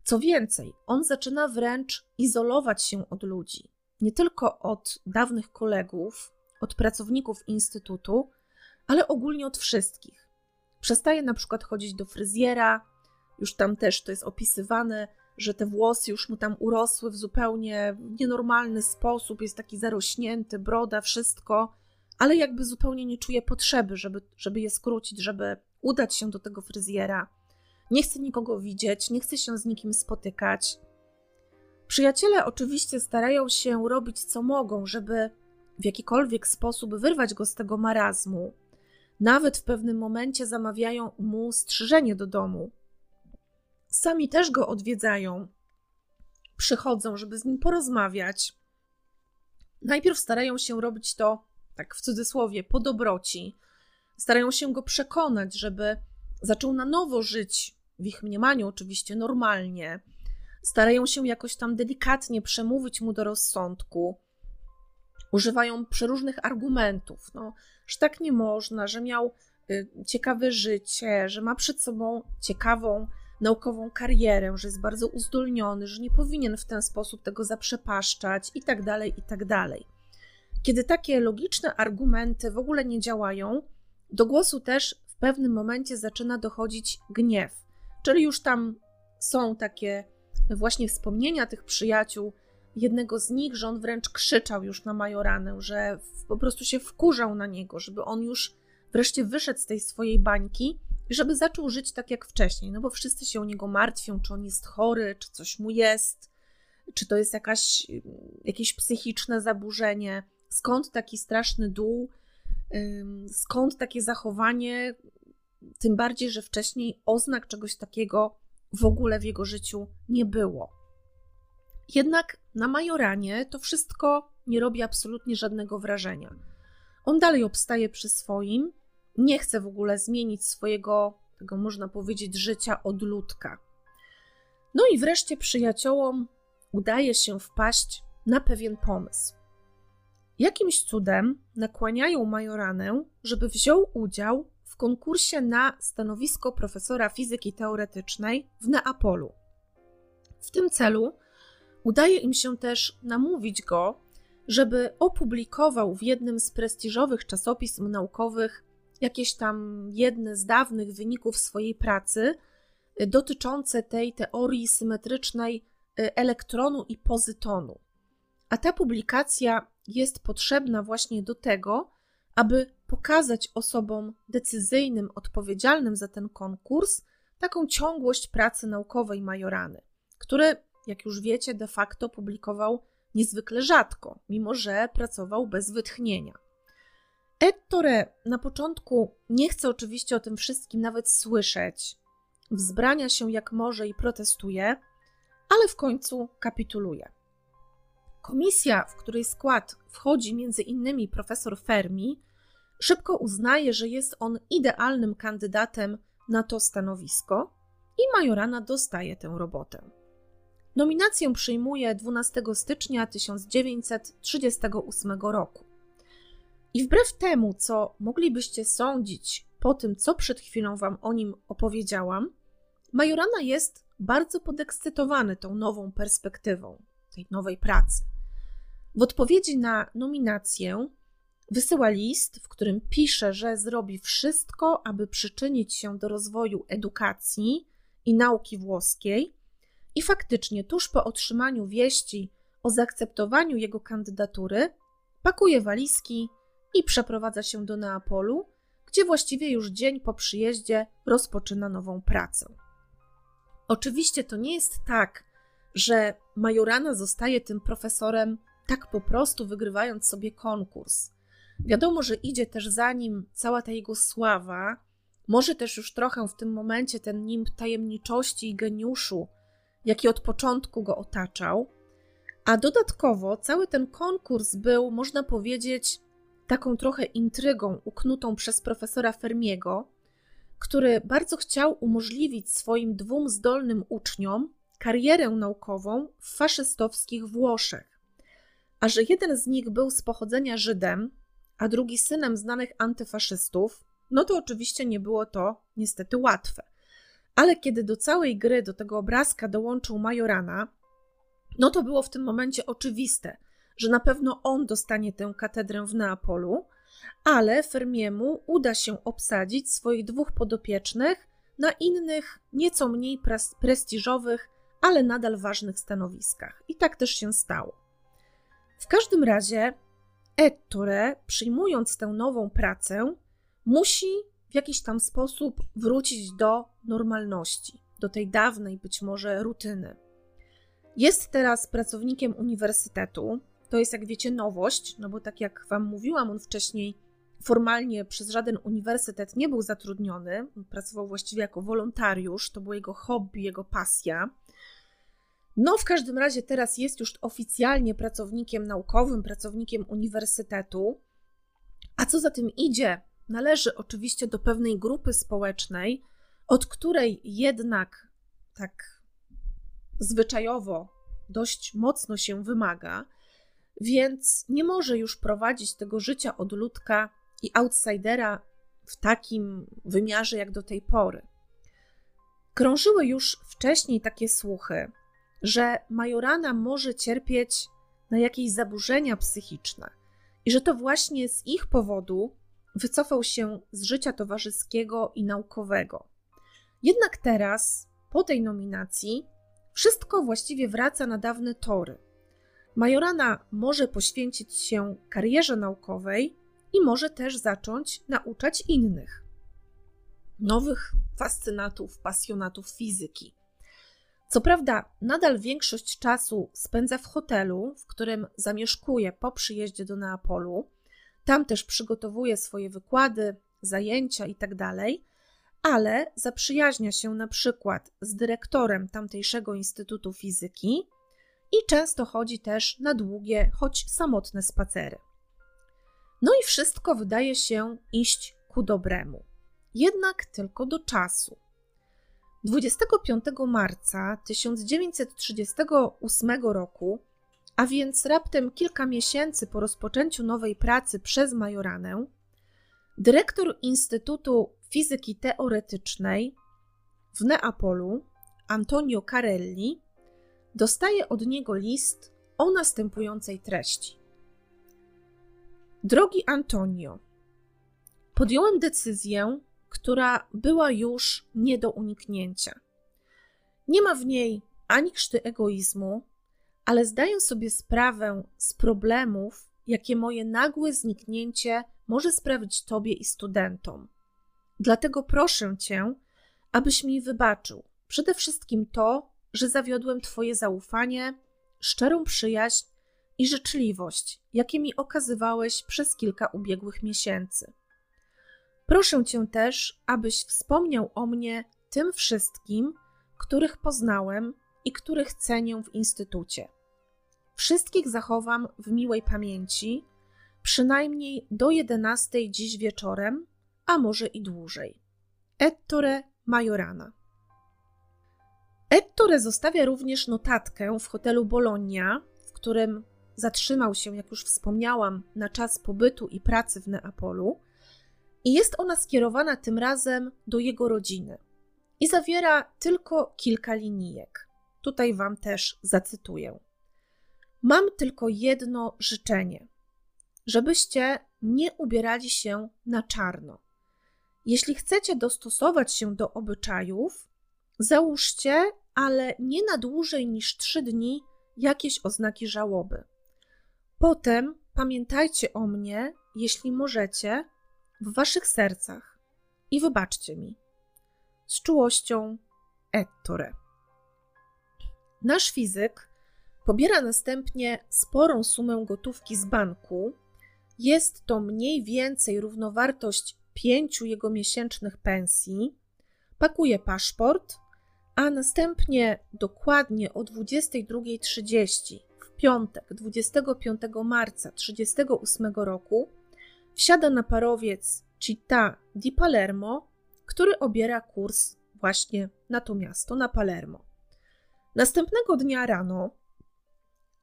Co więcej, on zaczyna wręcz izolować się od ludzi, nie tylko od dawnych kolegów, od pracowników instytutu, ale ogólnie od wszystkich. Przestaje na przykład chodzić do fryzjera, już tam też to jest opisywane, że te włosy już mu tam urosły w zupełnie nienormalny sposób, jest taki zarośnięty, broda, wszystko, ale jakby zupełnie nie czuje potrzeby, żeby, żeby je skrócić, żeby udać się do tego fryzjera. Nie chce nikogo widzieć, nie chce się z nikim spotykać. Przyjaciele oczywiście starają się robić co mogą, żeby w jakikolwiek sposób wyrwać go z tego marazmu. Nawet w pewnym momencie zamawiają mu strzyżenie do domu. Sami też go odwiedzają, przychodzą, żeby z nim porozmawiać. Najpierw starają się robić to, tak w cudzysłowie, po dobroci. Starają się go przekonać, żeby zaczął na nowo żyć, w ich mniemaniu oczywiście normalnie. Starają się jakoś tam delikatnie przemówić mu do rozsądku. Używają przeróżnych argumentów, no, że tak nie można, że miał y, ciekawe życie, że ma przed sobą ciekawą naukową karierę, że jest bardzo uzdolniony, że nie powinien w ten sposób tego zaprzepaszczać i tak dalej, i tak dalej. Kiedy takie logiczne argumenty w ogóle nie działają, do głosu też w pewnym momencie zaczyna dochodzić gniew, czyli już tam są takie właśnie wspomnienia tych przyjaciół, jednego z nich, że on wręcz krzyczał już na Majoranę, że po prostu się wkurzał na niego, żeby on już wreszcie wyszedł z tej swojej bańki żeby zaczął żyć tak jak wcześniej, no bo wszyscy się o niego martwią, czy on jest chory, czy coś mu jest, czy to jest jakaś, jakieś psychiczne zaburzenie, skąd taki straszny dół, skąd takie zachowanie, tym bardziej, że wcześniej oznak czegoś takiego w ogóle w jego życiu nie było. Jednak na Majoranie to wszystko nie robi absolutnie żadnego wrażenia. On dalej obstaje przy swoim, nie chce w ogóle zmienić swojego, tego można powiedzieć, życia od ludka. No i wreszcie przyjaciołom udaje się wpaść na pewien pomysł. Jakimś cudem nakłaniają majoranę, żeby wziął udział w konkursie na stanowisko profesora fizyki teoretycznej w Neapolu. W tym celu udaje im się też namówić go, żeby opublikował w jednym z prestiżowych czasopism naukowych jakieś tam jedne z dawnych wyników swojej pracy y, dotyczące tej teorii symetrycznej y, elektronu i pozytonu. A ta publikacja jest potrzebna właśnie do tego, aby pokazać osobom decyzyjnym, odpowiedzialnym za ten konkurs taką ciągłość pracy naukowej Majorany, który, jak już wiecie, de facto publikował niezwykle rzadko, mimo że pracował bez wytchnienia. Ettore na początku nie chce oczywiście o tym wszystkim nawet słyszeć. Wzbrania się jak może i protestuje, ale w końcu kapituluje. Komisja, w której skład wchodzi między innymi profesor Fermi, szybko uznaje, że jest on idealnym kandydatem na to stanowisko i Majorana dostaje tę robotę. Nominację przyjmuje 12 stycznia 1938 roku. I wbrew temu, co moglibyście sądzić po tym, co przed chwilą Wam o nim opowiedziałam, Majorana jest bardzo podekscytowany tą nową perspektywą, tej nowej pracy. W odpowiedzi na nominację wysyła list, w którym pisze, że zrobi wszystko, aby przyczynić się do rozwoju edukacji i nauki włoskiej. I faktycznie, tuż po otrzymaniu wieści o zaakceptowaniu jego kandydatury, pakuje walizki i przeprowadza się do Neapolu, gdzie właściwie już dzień po przyjeździe rozpoczyna nową pracę. Oczywiście to nie jest tak, że Majorana zostaje tym profesorem tak po prostu wygrywając sobie konkurs. Wiadomo, że idzie też za nim cała ta jego sława, może też już trochę w tym momencie ten nimb tajemniczości i geniuszu, jaki od początku go otaczał. A dodatkowo cały ten konkurs był, można powiedzieć, taką trochę intrygą uknutą przez profesora Fermiego, który bardzo chciał umożliwić swoim dwóm zdolnym uczniom karierę naukową w faszystowskich Włoszech. A że jeden z nich był z pochodzenia Żydem, a drugi synem znanych antyfaszystów, no to oczywiście nie było to niestety łatwe. Ale kiedy do całej gry, do tego obrazka dołączył Majorana, no to było w tym momencie oczywiste, że na pewno on dostanie tę katedrę w Neapolu, ale Fermiemu uda się obsadzić swoich dwóch podopiecznych na innych, nieco mniej prestiżowych, ale nadal ważnych stanowiskach. I tak też się stało. W każdym razie Ettore, przyjmując tę nową pracę, musi w jakiś tam sposób wrócić do normalności, do tej dawnej być może rutyny. Jest teraz pracownikiem uniwersytetu, to jest, jak wiecie, nowość, no bo tak jak Wam mówiłam, on wcześniej formalnie przez żaden uniwersytet nie był zatrudniony, pracował właściwie jako wolontariusz, to było jego hobby, jego pasja. No, w każdym razie teraz jest już oficjalnie pracownikiem naukowym, pracownikiem uniwersytetu. A co za tym idzie, należy oczywiście do pewnej grupy społecznej, od której jednak tak zwyczajowo dość mocno się wymaga, więc nie może już prowadzić tego życia odludka i outsidera w takim wymiarze jak do tej pory. Krążyły już wcześniej takie słuchy, że Majorana może cierpieć na jakieś zaburzenia psychiczne i że to właśnie z ich powodu wycofał się z życia towarzyskiego i naukowego. Jednak teraz, po tej nominacji, wszystko właściwie wraca na dawne tory. Majorana może poświęcić się karierze naukowej i może też zacząć nauczać innych. Nowych fascynatów, pasjonatów fizyki. Co prawda, nadal większość czasu spędza w hotelu, w którym zamieszkuje po przyjeździe do Neapolu. Tam też przygotowuje swoje wykłady, zajęcia itd., tak ale zaprzyjaźnia się na przykład z dyrektorem tamtejszego Instytutu Fizyki i często chodzi też na długie, choć samotne spacery. No i wszystko wydaje się iść ku dobremu. Jednak tylko do czasu. 25 marca 1938 roku, a więc raptem kilka miesięcy po rozpoczęciu nowej pracy przez Majoranę, dyrektor Instytutu Fizyki Teoretycznej w Neapolu, Antonio Carelli, dostaje od niego list o następującej treści. Drogi Antonio, podjąłem decyzję, która była już nie do uniknięcia. Nie ma w niej ani krzty egoizmu, ale zdaję sobie sprawę z problemów, jakie moje nagłe zniknięcie może sprawić Tobie i studentom. Dlatego proszę Cię, abyś mi wybaczył przede wszystkim to, że zawiodłem Twoje zaufanie, szczerą przyjaźń i życzliwość, jakie mi okazywałeś przez kilka ubiegłych miesięcy. Proszę Cię też, abyś wspomniał o mnie tym wszystkim, których poznałem i których cenię w instytucie. Wszystkich zachowam w miłej pamięci, przynajmniej do jedenastej dziś wieczorem, a może i dłużej. Ettore Majorana. Ettore zostawia również notatkę w hotelu Bologna, w którym zatrzymał się, jak już wspomniałam, na czas pobytu i pracy w Neapolu, i jest ona skierowana tym razem do jego rodziny i zawiera tylko kilka linijek. Tutaj Wam też zacytuję. Mam tylko jedno życzenie: żebyście nie ubierali się na czarno. Jeśli chcecie dostosować się do obyczajów, załóżcie, ale nie na dłużej niż trzy dni, jakieś oznaki żałoby. Potem pamiętajcie o mnie, jeśli możecie, w waszych sercach i wybaczcie mi. Z czułością Ettore. Nasz fizyk pobiera następnie sporą sumę gotówki z banku. Jest to mniej więcej równowartość pięciu jego miesięcznych pensji. Pakuje paszport, a następnie dokładnie o 22.30 w piątek 25 marca 1938 roku wsiada na parowiec Città di Palermo, który obiera kurs właśnie na to miasto, na Palermo. Następnego dnia rano,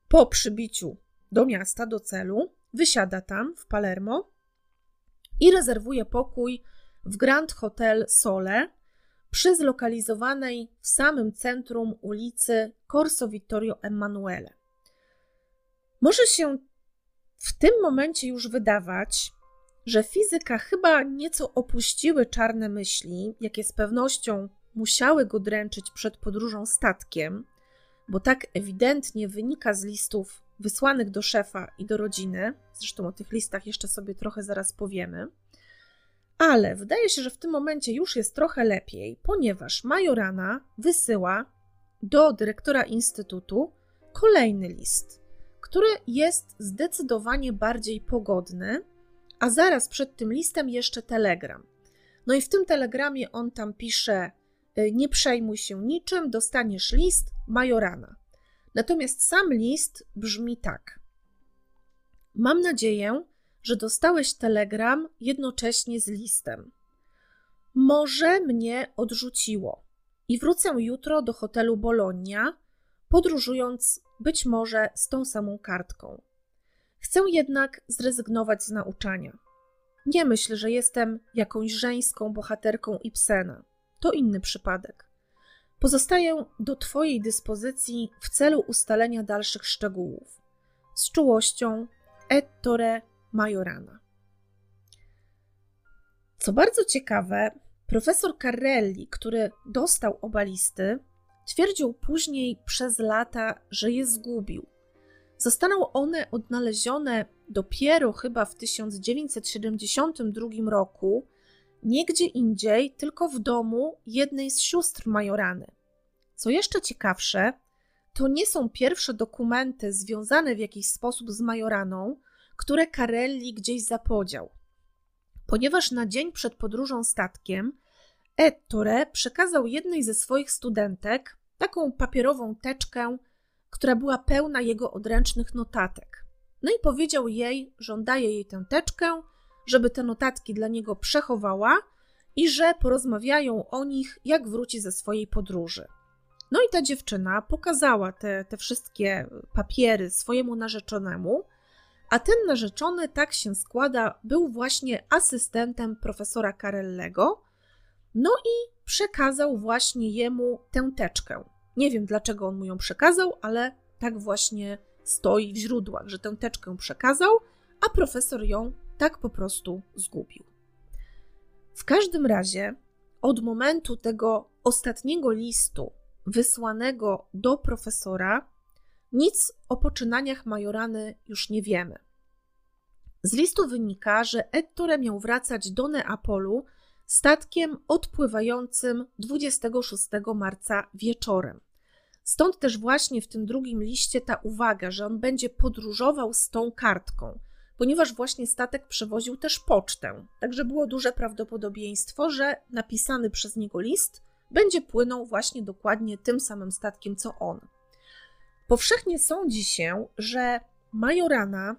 po przybiciu do miasta, do celu, wysiada tam w Palermo i rezerwuje pokój w Grand Hotel Sole przy zlokalizowanej w samym centrum ulicy Corso Vittorio Emanuele. Może się w tym momencie już wydawać, że fizyka chyba nieco opuściły czarne myśli, jakie z pewnością musiały go dręczyć przed podróżą statkiem, bo tak ewidentnie wynika z listów wysłanych do szefa i do rodziny. Zresztą o tych listach jeszcze sobie trochę zaraz powiemy. Ale wydaje się, że w tym momencie już jest trochę lepiej, ponieważ Majorana wysyła do dyrektora instytutu kolejny list, który jest zdecydowanie bardziej pogodny a zaraz przed tym listem jeszcze telegram. No i w tym telegramie on tam pisze: y, Nie przejmuj się niczym, dostaniesz list Majorana. Natomiast sam list brzmi tak: Mam nadzieję, że dostałeś telegram jednocześnie z listem. Może mnie odrzuciło i wrócę jutro do hotelu Bologna, podróżując być może z tą samą kartką. Chcę jednak zrezygnować z nauczania. Nie myśl, że jestem jakąś żeńską bohaterką Ibsena. To inny przypadek. Pozostaję do Twojej dyspozycji w celu ustalenia dalszych szczegółów. Z czułością Ettore Majorana. Co bardzo ciekawe, profesor Carrelli, który dostał oba listy, twierdził później przez lata, że je zgubił. Zostaną one odnalezione dopiero chyba w 1972 roku, nie gdzie indziej, tylko w domu jednej z sióstr Majorany. Co jeszcze ciekawsze, to nie są pierwsze dokumenty związane w jakiś sposób z Majoraną, które Carelli gdzieś zapodział. Ponieważ na dzień przed podróżą statkiem Ettore przekazał jednej ze swoich studentek taką papierową teczkę, która była pełna jego odręcznych notatek. No i powiedział jej, że on daje jej tę teczkę, żeby te notatki dla niego przechowała i że porozmawiają o nich, jak wróci ze swojej podróży. No i ta dziewczyna pokazała te, te wszystkie papiery swojemu narzeczonemu, a ten narzeczony, tak się składa, był właśnie asystentem profesora Carellego, no i przekazał właśnie jemu tę teczkę. Nie wiem, dlaczego on mu ją przekazał, ale tak właśnie stoi w źródłach, że tę teczkę przekazał, a profesor ją tak po prostu zgubił. W każdym razie, od momentu tego ostatniego listu wysłanego do profesora, nic o poczynaniach Majorany już nie wiemy. Z listu wynika, że Ettore miał wracać do Neapolu statkiem odpływającym 26 marca wieczorem. Stąd też właśnie w tym drugim liście ta uwaga, że on będzie podróżował z tą kartką, ponieważ właśnie statek przewoził też pocztę. Także było duże prawdopodobieństwo, że napisany przez niego list będzie płynął właśnie dokładnie tym samym statkiem co on. Powszechnie sądzi się, że Majorana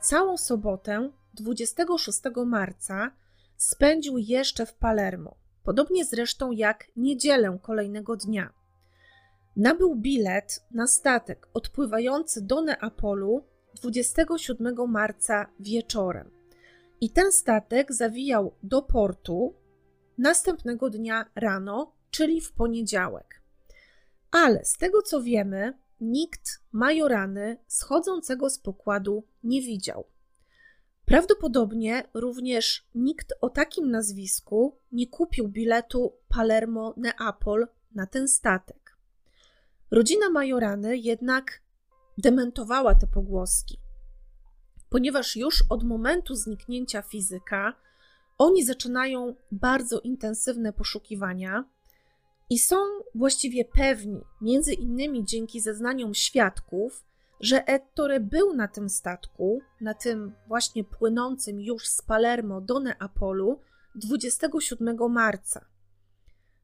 całą sobotę 26 marca spędził jeszcze w Palermo, podobnie zresztą jak niedzielę kolejnego dnia. Nabył bilet na statek odpływający do Neapolu 27 marca wieczorem. I ten statek zawijał do portu następnego dnia rano, czyli w poniedziałek. Ale z tego co wiemy, nikt majorany schodzącego z pokładu nie widział. Prawdopodobnie również nikt o takim nazwisku nie kupił biletu Palermo-Neapol na ten statek. Rodzina Majorany jednak dementowała te pogłoski, ponieważ już od momentu zniknięcia fizyka oni zaczynają bardzo intensywne poszukiwania i są właściwie pewni, między innymi dzięki zeznaniom świadków, że Ettore był na tym statku, na tym właśnie płynącym już z Palermo do Neapolu 27 marca.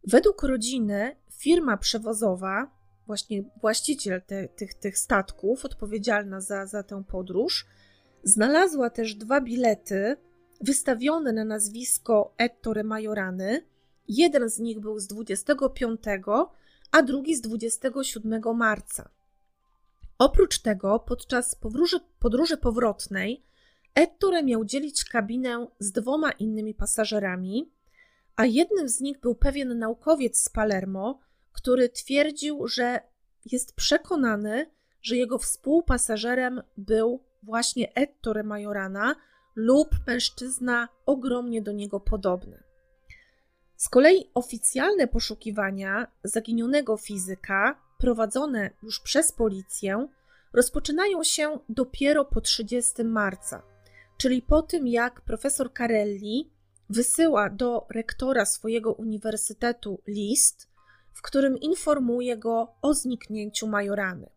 Według rodziny firma przewozowa, właśnie właściciel te, tych, tych statków, odpowiedzialna za, za tę podróż, znalazła też dwa bilety wystawione na nazwisko Ettore Majorany. Jeden z nich był z 25, a drugi z 27 marca. Oprócz tego, podczas podróży, podróży powrotnej, Ettore miał dzielić kabinę z dwoma innymi pasażerami, a jednym z nich był pewien naukowiec z Palermo, który twierdził, że jest przekonany, że jego współpasażerem był właśnie Ettore Majorana lub mężczyzna ogromnie do niego podobny. Z kolei oficjalne poszukiwania zaginionego fizyka prowadzone już przez policję rozpoczynają się dopiero po 30 marca, czyli po tym, jak profesor Carelli wysyła do rektora swojego uniwersytetu list, w którym informuje go o zniknięciu Majorany.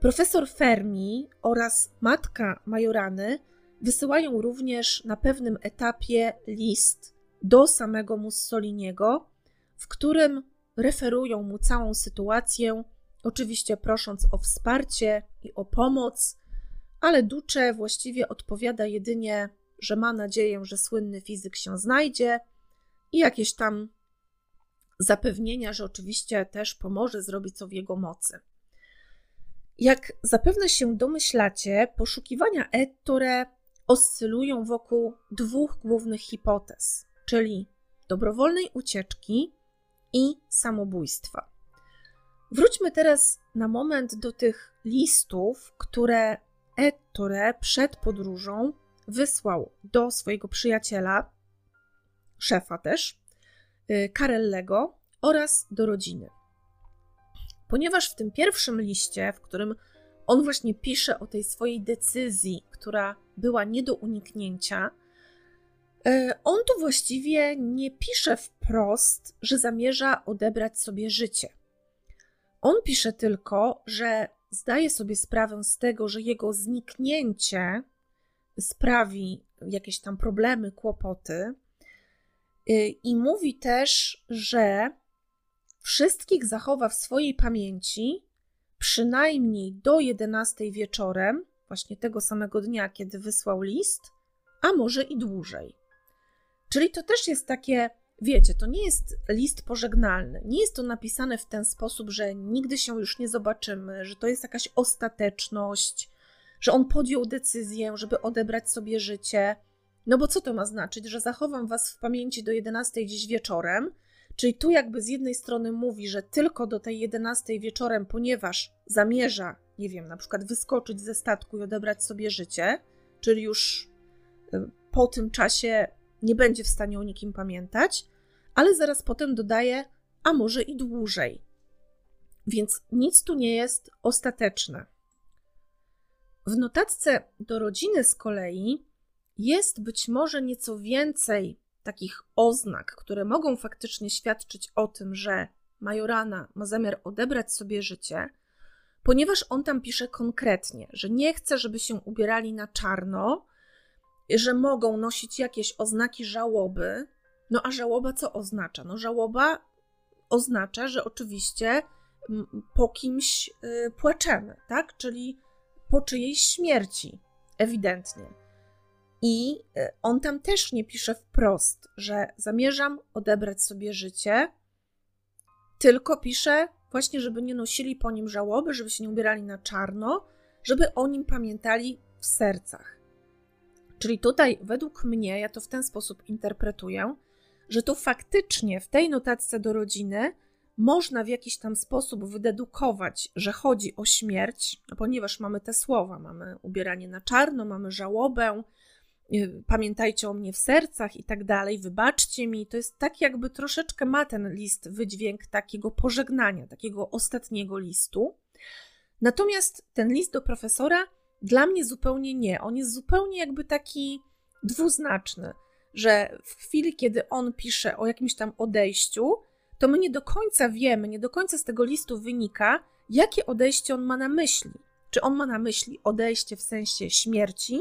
Profesor Fermi oraz matka Majorany wysyłają również na pewnym etapie list do samego Mussoliniego, w którym referują mu całą sytuację, oczywiście prosząc o wsparcie i o pomoc, ale Duce właściwie odpowiada jedynie, że ma nadzieję, że słynny fizyk się znajdzie i jakieś tam zapewnienia, że oczywiście też pomoże zrobić co w jego mocy. Jak zapewne się domyślacie, poszukiwania Ettore oscylują wokół dwóch głównych hipotez, czyli dobrowolnej ucieczki i samobójstwa. Wróćmy teraz na moment do tych listów, które Ettore przed podróżą wysłał do swojego przyjaciela, szefa też, Karellego y, oraz do rodziny. Ponieważ w tym pierwszym liście, w którym on właśnie pisze o tej swojej decyzji, która była nie do uniknięcia, on tu właściwie nie pisze wprost, że zamierza odebrać sobie życie. On pisze tylko, że zdaje sobie sprawę z tego, że jego zniknięcie sprawi jakieś tam problemy, kłopoty, Y, I mówi też, że wszystkich zachowa w swojej pamięci przynajmniej do 11 wieczorem, właśnie tego samego dnia, kiedy wysłał list, a może i dłużej. Czyli to też jest takie, wiecie, to nie jest list pożegnalny. Nie jest to napisane w ten sposób, że nigdy się już nie zobaczymy, że to jest jakaś ostateczność, że on podjął decyzję, żeby odebrać sobie życie no bo co to ma znaczyć, że zachowam was w pamięci do 11 dziś wieczorem? Czyli tu jakby z jednej strony mówi, że tylko do tej 11 wieczorem, ponieważ zamierza, nie wiem, na przykład wyskoczyć ze statku i odebrać sobie życie, czyli już y, po tym czasie nie będzie w stanie o nikim pamiętać, ale zaraz potem dodaje, a może i dłużej. Więc nic tu nie jest ostateczne. W notatce do rodziny z kolei jest być może nieco więcej takich oznak, które mogą faktycznie świadczyć o tym, że Majorana ma zamiar odebrać sobie życie, ponieważ on tam pisze konkretnie, że nie chce, żeby się ubierali na czarno, że mogą nosić jakieś oznaki żałoby. No a żałoba co oznacza? No żałoba oznacza, że oczywiście po kimś y, płaczemy, tak? Czyli po czyjejś śmierci, ewidentnie. I e, on tam też nie pisze wprost, że zamierzam odebrać sobie życie, tylko pisze właśnie, żeby nie nosili po nim żałoby, żeby się nie ubierali na czarno, żeby o nim pamiętali w sercach. Czyli tutaj, według mnie, ja to w ten sposób interpretuję, że tu faktycznie w tej notatce do rodziny można w jakiś tam sposób wydedukować, że chodzi o śmierć, no ponieważ mamy te słowa, mamy ubieranie na czarno, mamy żałobę, Y, pamiętajcie o mnie w sercach i tak dalej, wybaczcie mi. To jest tak, jakby troszeczkę ma ten list wydźwięk takiego pożegnania, takiego ostatniego listu. Natomiast ten list do profesora dla mnie zupełnie nie. On jest zupełnie jakby taki dwuznaczny, że w chwili, kiedy on pisze o jakimś tam odejściu, to my nie do końca wiemy, nie do końca z tego listu wynika, jakie odejście on ma na myśli. Czy on ma na myśli odejście w sensie śmierci,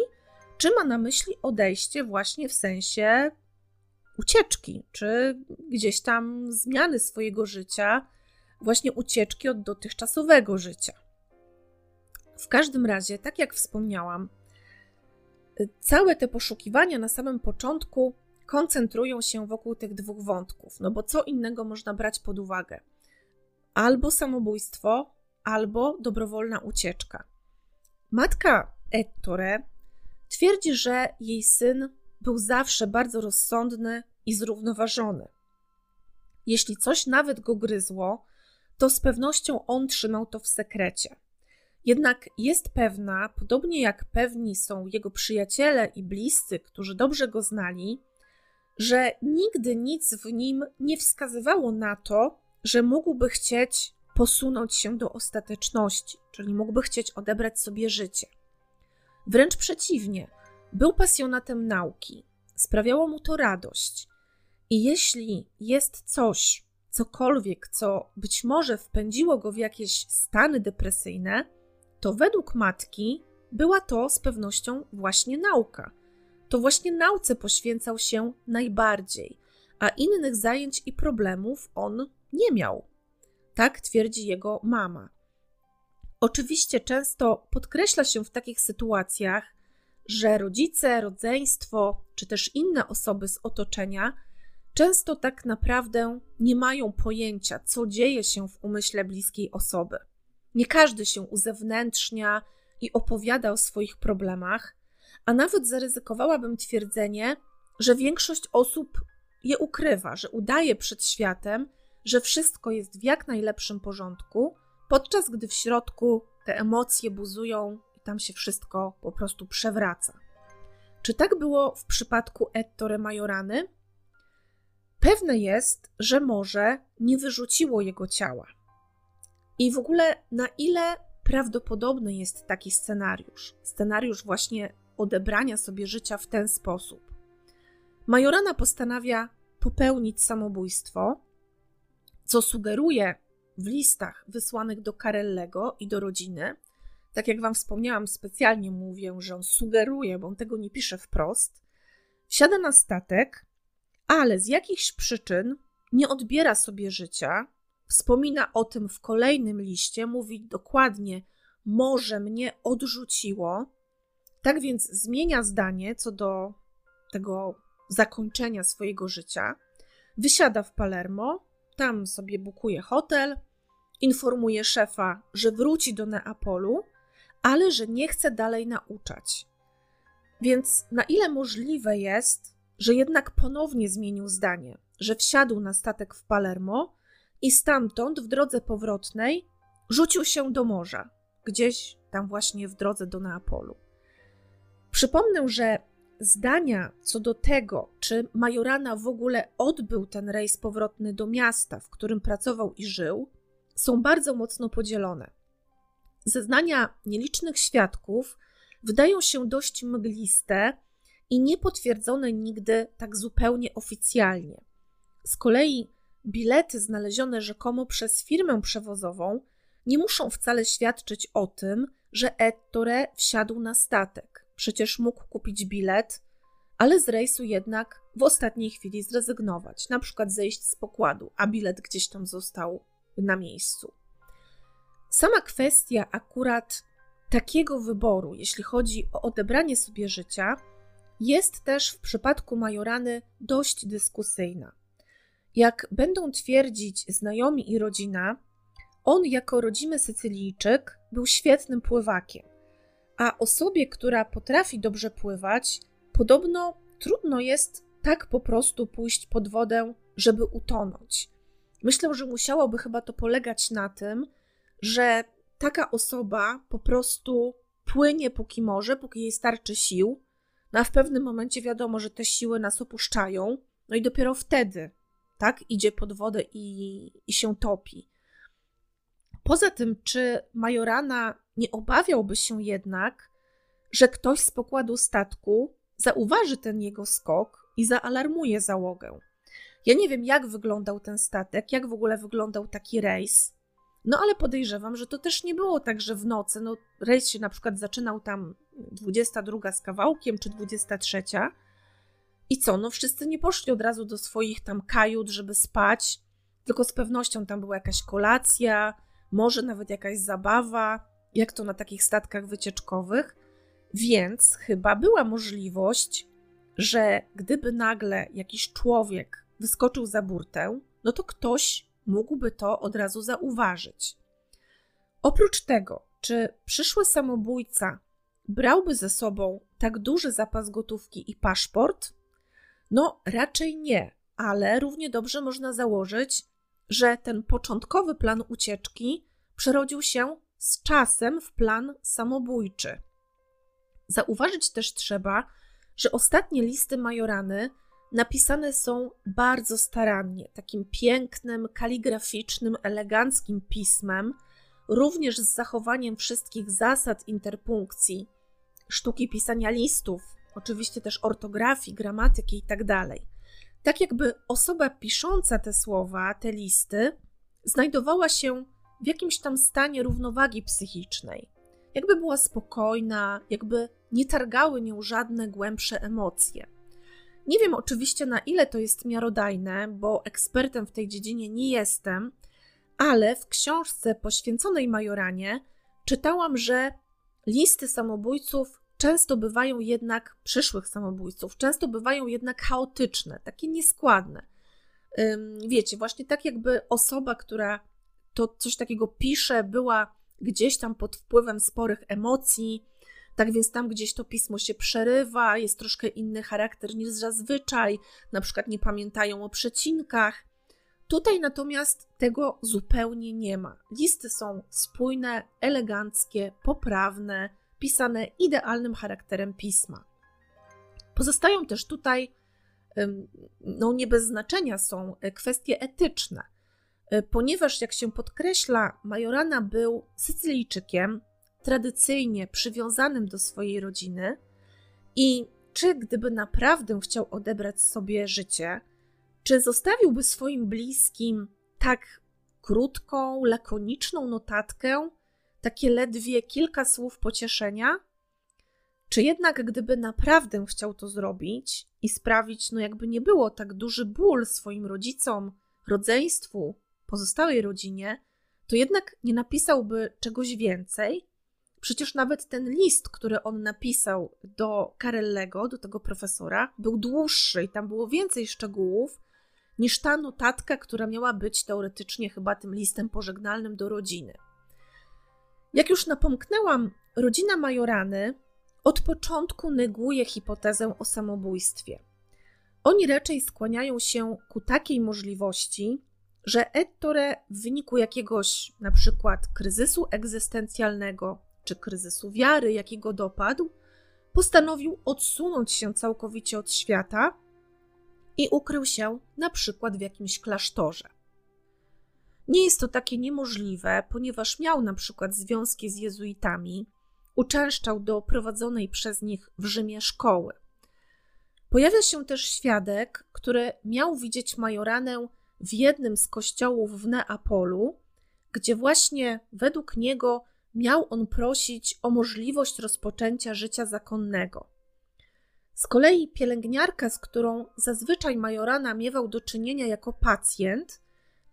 czy ma na myśli odejście właśnie w sensie ucieczki, czy gdzieś tam zmiany swojego życia, właśnie ucieczki od dotychczasowego życia. W każdym razie, tak jak wspomniałam, całe te poszukiwania na samym początku koncentrują się wokół tych dwóch wątków, no bo co innego można brać pod uwagę? Albo samobójstwo, albo dobrowolna ucieczka. Matka Ettore Twierdzi, że jej syn był zawsze bardzo rozsądny i zrównoważony. Jeśli coś nawet go gryzło, to z pewnością on trzymał to w sekrecie. Jednak jest pewna, podobnie jak pewni są jego przyjaciele i bliscy, którzy dobrze go znali, że nigdy nic w nim nie wskazywało na to, że mógłby chcieć posunąć się do ostateczności, czyli mógłby chcieć odebrać sobie życie. Wręcz przeciwnie, był pasjonatem nauki, sprawiało mu to radość. I jeśli jest coś, cokolwiek, co być może wpędziło go w jakieś stany depresyjne, to według matki była to z pewnością właśnie nauka. To właśnie nauce poświęcał się najbardziej, a innych zajęć i problemów on nie miał. Tak twierdzi jego mama. Oczywiście często podkreśla się w takich sytuacjach, że rodzice, rodzeństwo czy też inne osoby z otoczenia często tak naprawdę nie mają pojęcia, co dzieje się w umyśle bliskiej osoby. Nie każdy się uzewnętrznia i opowiada o swoich problemach, a nawet zaryzykowałabym twierdzenie, że większość osób je ukrywa, że udaje przed światem, że wszystko jest w jak najlepszym porządku, podczas gdy w środku te emocje buzują i tam się wszystko po prostu przewraca. Czy tak było w przypadku Ettore Majorany? Pewne jest, że może nie wyrzuciło jego ciała. I w ogóle na ile prawdopodobny jest taki scenariusz? Scenariusz właśnie odebrania sobie życia w ten sposób. Majorana postanawia popełnić samobójstwo, co sugeruje w listach wysłanych do Karellego i do rodziny. Tak jak Wam wspomniałam, specjalnie mówię, że on sugeruje, bo on tego nie pisze wprost. Wsiada na statek, ale z jakichś przyczyn nie odbiera sobie życia. Wspomina o tym w kolejnym liście, mówi dokładnie: Może mnie odrzuciło. Tak więc zmienia zdanie co do tego zakończenia swojego życia. Wysiada w Palermo, tam sobie bukuje hotel, informuje szefa, że wróci do Neapolu, ale że nie chce dalej nauczać. Więc na ile możliwe jest, że jednak ponownie zmienił zdanie, że wsiadł na statek w Palermo i stamtąd w drodze powrotnej rzucił się do morza, gdzieś tam właśnie w drodze do Neapolu. Przypomnę, że zdania co do tego, czy Majorana w ogóle odbył ten rejs powrotny do miasta, w którym pracował i żył, są bardzo mocno podzielone. Zeznania nielicznych świadków wydają się dość mgliste i niepotwierdzone nigdy tak zupełnie oficjalnie. Z kolei bilety znalezione rzekomo przez firmę przewozową nie muszą wcale świadczyć o tym, że Ettore wsiadł na statek. Przecież mógł kupić bilet, ale z rejsu jednak w ostatniej chwili zrezygnować, na przykład zejść z pokładu, a bilet gdzieś tam został na miejscu. Sama kwestia akurat takiego wyboru, jeśli chodzi o odebranie sobie życia, jest też w przypadku Majorany dość dyskusyjna. Jak będą twierdzić znajomi i rodzina, on jako rodzimy Sycylijczyk był świetnym pływakiem, a osobie, która potrafi dobrze pływać, podobno trudno jest tak po prostu pójść pod wodę, żeby utonąć. Myślę, że musiałoby chyba to polegać na tym, że taka osoba po prostu płynie póki może, póki jej starczy sił, no a w pewnym momencie wiadomo, że te siły nas opuszczają, no i dopiero wtedy, tak, idzie pod wodę i, i się topi. Poza tym, czy Majorana nie obawiałby się jednak, że ktoś z pokładu statku zauważy ten jego skok i zaalarmuje załogę? Ja nie wiem, jak wyglądał ten statek, jak w ogóle wyglądał taki rejs, no ale podejrzewam, że to też nie było tak, że w nocy, no rejs się na przykład zaczynał tam 22 z kawałkiem, czy 23. I co, no wszyscy nie poszli od razu do swoich tam kajut, żeby spać, tylko z pewnością tam była jakaś kolacja, może nawet jakaś zabawa, jak to na takich statkach wycieczkowych. Więc chyba była możliwość, że gdyby nagle jakiś człowiek wyskoczył za burtę, no to ktoś mógłby to od razu zauważyć. Oprócz tego, czy przyszły samobójca brałby ze sobą tak duży zapas gotówki i paszport? No, raczej nie, ale równie dobrze można założyć, że ten początkowy plan ucieczki przerodził się z czasem w plan samobójczy. Zauważyć też trzeba, że ostatnie listy Majorany napisane są bardzo starannie, takim pięknym, kaligraficznym, eleganckim pismem, również z zachowaniem wszystkich zasad interpunkcji, sztuki pisania listów, oczywiście też ortografii, gramatyki itd. Tak, tak jakby osoba pisząca te słowa, te listy, znajdowała się w jakimś tam stanie równowagi psychicznej. jakby była spokojna, jakby nie targały nią żadne głębsze emocje. Nie wiem oczywiście na ile to jest miarodajne, bo ekspertem w tej dziedzinie nie jestem, ale w książce poświęconej Majoranie czytałam, że listy samobójców często bywają jednak, przyszłych samobójców, często bywają jednak chaotyczne, takie nieskładne. Wiecie, właśnie tak jakby osoba, która to coś takiego pisze, była gdzieś tam pod wpływem sporych emocji, tak więc tam gdzieś to pismo się przerywa, jest troszkę inny charakter niż zazwyczaj, na przykład nie pamiętają o przecinkach. Tutaj natomiast tego zupełnie nie ma. Listy są spójne, eleganckie, poprawne, pisane idealnym charakterem pisma. Pozostają też tutaj, no nie bez znaczenia są e, kwestie etyczne, e, ponieważ jak się podkreśla, Majorana był Sycylijczykiem, tradycyjnie przywiązanym do swojej rodziny i czy gdyby naprawdę chciał odebrać sobie życie, czy zostawiłby swoim bliskim tak krótką, lakoniczną notatkę, takie ledwie kilka słów pocieszenia? Czy jednak, gdyby naprawdę chciał to zrobić i sprawić, no jakby nie było, tak duży ból swoim rodzicom, rodzeństwu, pozostałej rodzinie, to jednak nie napisałby czegoś więcej? Przecież nawet ten list, który on napisał do Carellego, do tego profesora, był dłuższy i tam było więcej szczegółów niż ta notatka, która miała być teoretycznie chyba tym listem pożegnalnym do rodziny. Jak już napomknęłam, rodzina Majorany od początku neguje hipotezę o samobójstwie. Oni raczej skłaniają się ku takiej możliwości, że Ettore w wyniku jakiegoś na przykład kryzysu egzystencjalnego czy kryzysu wiary, jakiego dopadł, postanowił odsunąć się całkowicie od świata i ukrył się na przykład w jakimś klasztorze. Nie jest to takie niemożliwe, ponieważ miał na przykład związki z jezuitami, uczęszczał do prowadzonej przez nich w Rzymie szkoły. Pojawia się też świadek, który miał widzieć majoranę w jednym z kościołów w Neapolu, gdzie właśnie według niego miał on prosić o możliwość rozpoczęcia życia zakonnego. Z kolei pielęgniarka, z którą zazwyczaj Majorana miewał do czynienia jako pacjent,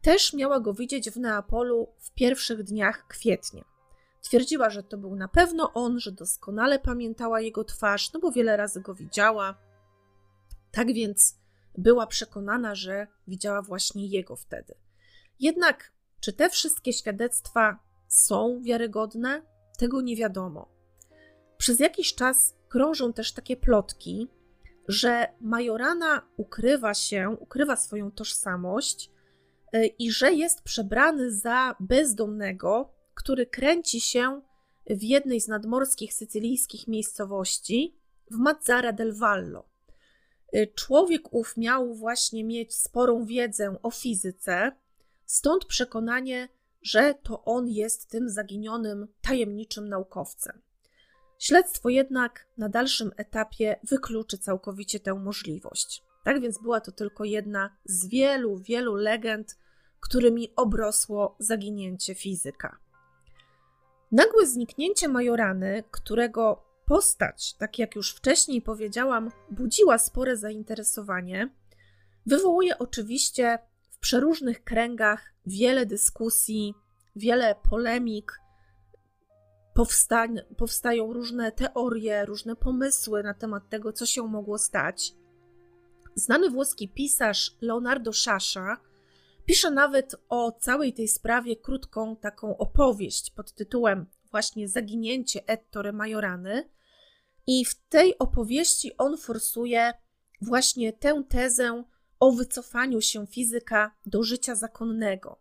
też miała go widzieć w Neapolu w pierwszych dniach kwietnia. Twierdziła, że to był na pewno on, że doskonale pamiętała jego twarz, no bo wiele razy go widziała. Tak więc była przekonana, że widziała właśnie jego wtedy. Jednak, czy te wszystkie świadectwa są wiarygodne? Tego nie wiadomo. Przez jakiś czas krążą też takie plotki, że Majorana ukrywa się, ukrywa swoją tożsamość i że jest przebrany za bezdomnego, który kręci się w jednej z nadmorskich sycylijskich miejscowości w Mazzara del Vallo. E, człowiek ów miał właśnie mieć sporą wiedzę o fizyce, stąd przekonanie, że to on jest tym zaginionym, tajemniczym naukowcem. Śledztwo jednak na dalszym etapie wykluczy całkowicie tę możliwość. Tak więc była to tylko jedna z wielu, wielu legend, którymi obrosło zaginięcie fizyka. Nagłe zniknięcie Majorany, którego postać, tak jak już wcześniej powiedziałam, budziła spore zainteresowanie, wywołuje oczywiście w przeróżnych kręgach wiele dyskusji, wiele polemik, powstań, powstają różne teorie, różne pomysły na temat tego, co się mogło stać. Znany włoski pisarz Leonardo Sciascia pisze nawet o całej tej sprawie krótką taką opowieść pod tytułem właśnie Zaginięcie Ettore Majorany. I w tej opowieści on forsuje właśnie tę tezę o wycofaniu się fizyka do życia zakonnego.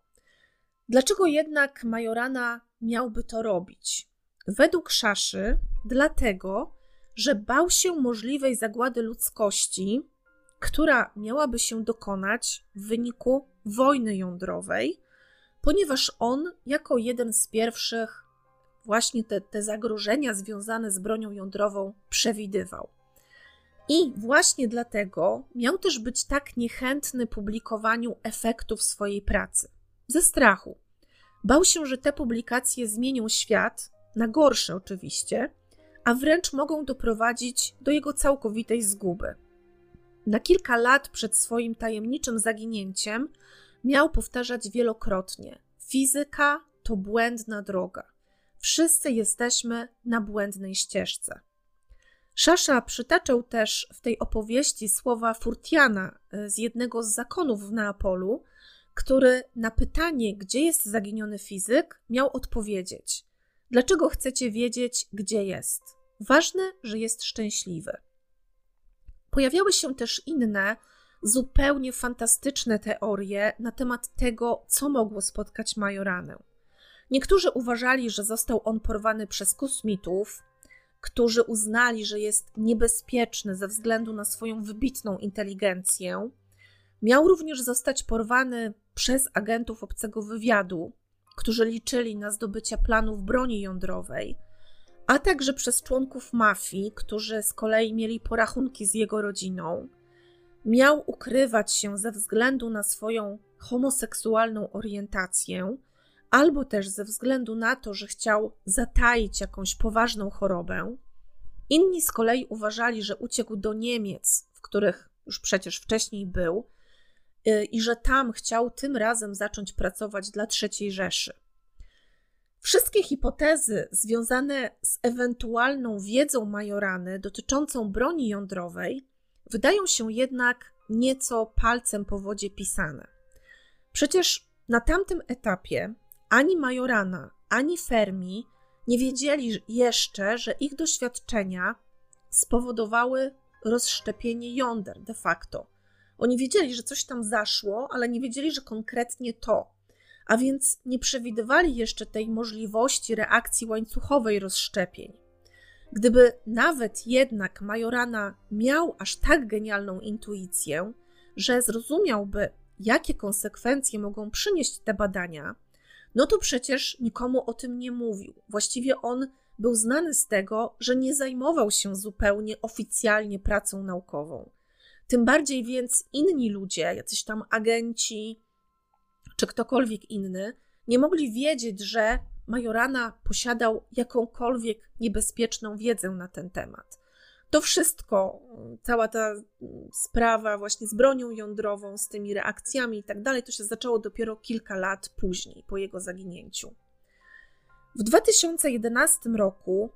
Dlaczego jednak Majorana miałby to robić? Według Szaszy, dlatego, że bał się możliwej zagłady ludzkości, która miałaby się dokonać w wyniku wojny jądrowej, ponieważ on, jako jeden z pierwszych, właśnie te, te zagrożenia związane z bronią jądrową przewidywał. I właśnie dlatego miał też być tak niechętny publikowaniu efektów swojej pracy. Ze strachu. Bał się, że te publikacje zmienią świat, na gorsze oczywiście, a wręcz mogą doprowadzić do jego całkowitej zguby. Na kilka lat przed swoim tajemniczym zaginięciem miał powtarzać wielokrotnie: Fizyka to błędna droga. Wszyscy jesteśmy na błędnej ścieżce. Szasza przytaczał też w tej opowieści słowa Furtiana e, z jednego z zakonów w Neapolu, który na pytanie, gdzie jest zaginiony fizyk, miał odpowiedzieć: Dlaczego chcecie wiedzieć, gdzie jest? Ważne, że jest szczęśliwy. Pojawiały się też inne, zupełnie fantastyczne teorie na temat tego, co mogło spotkać Majoranę. Niektórzy uważali, że został on porwany przez kosmitów, którzy uznali, że jest niebezpieczny ze względu na swoją wybitną inteligencję. Miał również zostać porwany przez agentów obcego wywiadu, którzy liczyli na zdobycie planów broni jądrowej, a także przez członków mafii, którzy z kolei mieli porachunki z jego rodziną. Miał ukrywać się ze względu na swoją homoseksualną orientację, albo też ze względu na to, że chciał zataić jakąś poważną chorobę. Inni z kolei uważali, że uciekł do Niemiec, w których już przecież wcześniej był, y, i że tam chciał tym razem zacząć pracować dla III Rzeszy. Wszystkie hipotezy związane z ewentualną wiedzą Majorany dotyczącą broni jądrowej wydają się jednak nieco palcem po wodzie pisane. Przecież na tamtym etapie ani Majorana, ani Fermi nie wiedzieli jeszcze, że ich doświadczenia spowodowały rozszczepienie jąder de facto. Oni wiedzieli, że coś tam zaszło, ale nie wiedzieli, że konkretnie to. A więc nie przewidywali jeszcze tej możliwości reakcji łańcuchowej rozszczepień. Gdyby nawet jednak Majorana miał aż tak genialną intuicję, że zrozumiałby, jakie konsekwencje mogą przynieść te badania, no to przecież nikomu o tym nie mówił. Właściwie on był znany z tego, że nie zajmował się zupełnie oficjalnie pracą naukową. Tym bardziej więc inni ludzie, jacyś tam agenci czy ktokolwiek inny, nie mogli wiedzieć, że Majorana posiadał jakąkolwiek niebezpieczną wiedzę na ten temat. To wszystko, cała ta sprawa właśnie z bronią jądrową, z tymi reakcjami i tak dalej, to się zaczęło dopiero kilka lat później, po jego zaginięciu. W 2011 roku,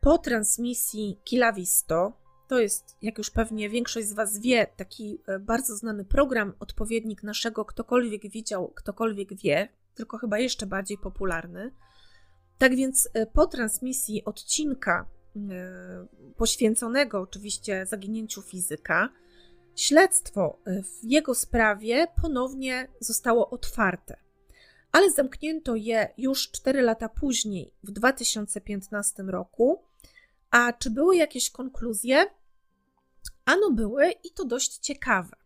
po transmisji Kilavisto, to jest, jak już pewnie większość z Was wie, taki e, bardzo znany program, odpowiednik naszego Ktokolwiek widział, ktokolwiek wie, tylko chyba jeszcze bardziej popularny. Tak więc e, po transmisji odcinka E, poświęconego oczywiście zaginięciu fizyka, śledztwo w jego sprawie ponownie zostało otwarte, ale zamknięto je już 4 lata później, w 2015 roku. A czy były jakieś konkluzje? Ano były i to dość ciekawe.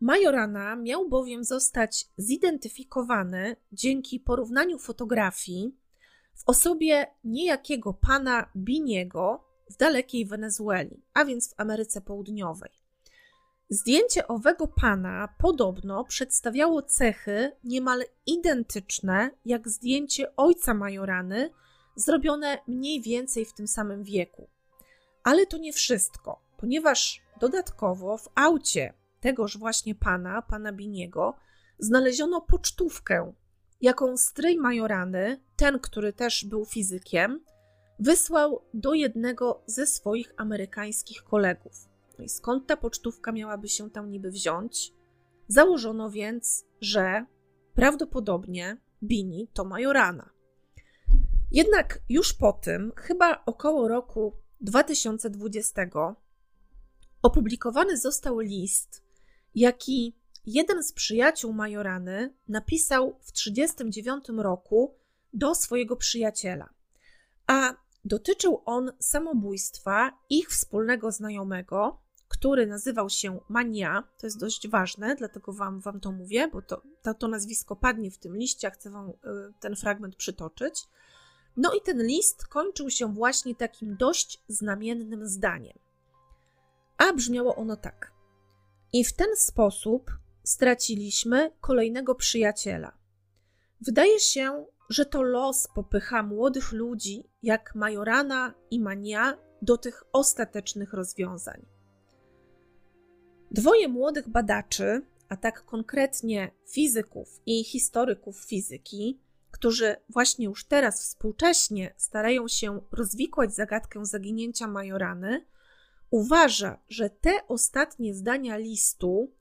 Majorana miał bowiem zostać zidentyfikowany dzięki porównaniu fotografii w osobie niejakiego pana Biniego w dalekiej Wenezueli, a więc w Ameryce Południowej. Zdjęcie owego pana podobno przedstawiało cechy niemal identyczne jak zdjęcie ojca Majorany, zrobione mniej więcej w tym samym wieku. Ale to nie wszystko, ponieważ dodatkowo w aucie tegoż właśnie pana, pana Biniego, znaleziono pocztówkę jaką stryj Majorany, ten, który też był fizykiem, wysłał do jednego ze swoich amerykańskich kolegów. No i skąd ta pocztówka miałaby się tam niby wziąć? Założono więc, że prawdopodobnie Bini to Majorana. Jednak już po tym, chyba około roku 2020, opublikowany został list, jaki jeden z przyjaciół Majorany napisał w 1939 roku do swojego przyjaciela, a dotyczył on samobójstwa ich wspólnego znajomego, który nazywał się Mania. To jest dość ważne, dlatego wam, wam to mówię, bo to, to, to nazwisko padnie w tym liście, chcę wam y, ten fragment przytoczyć. No i ten list kończył się właśnie takim dość znamiennym zdaniem. A brzmiało ono tak. I w ten sposób straciliśmy kolejnego przyjaciela. Wydaje się, że to los popycha młodych ludzi jak Majorana i Mania do tych ostatecznych rozwiązań. Dwoje młodych badaczy, a tak konkretnie fizyków i historyków fizyki, którzy właśnie już teraz współcześnie starają się rozwikłać zagadkę zaginięcia Majorany, uważa, że te ostatnie zdania listu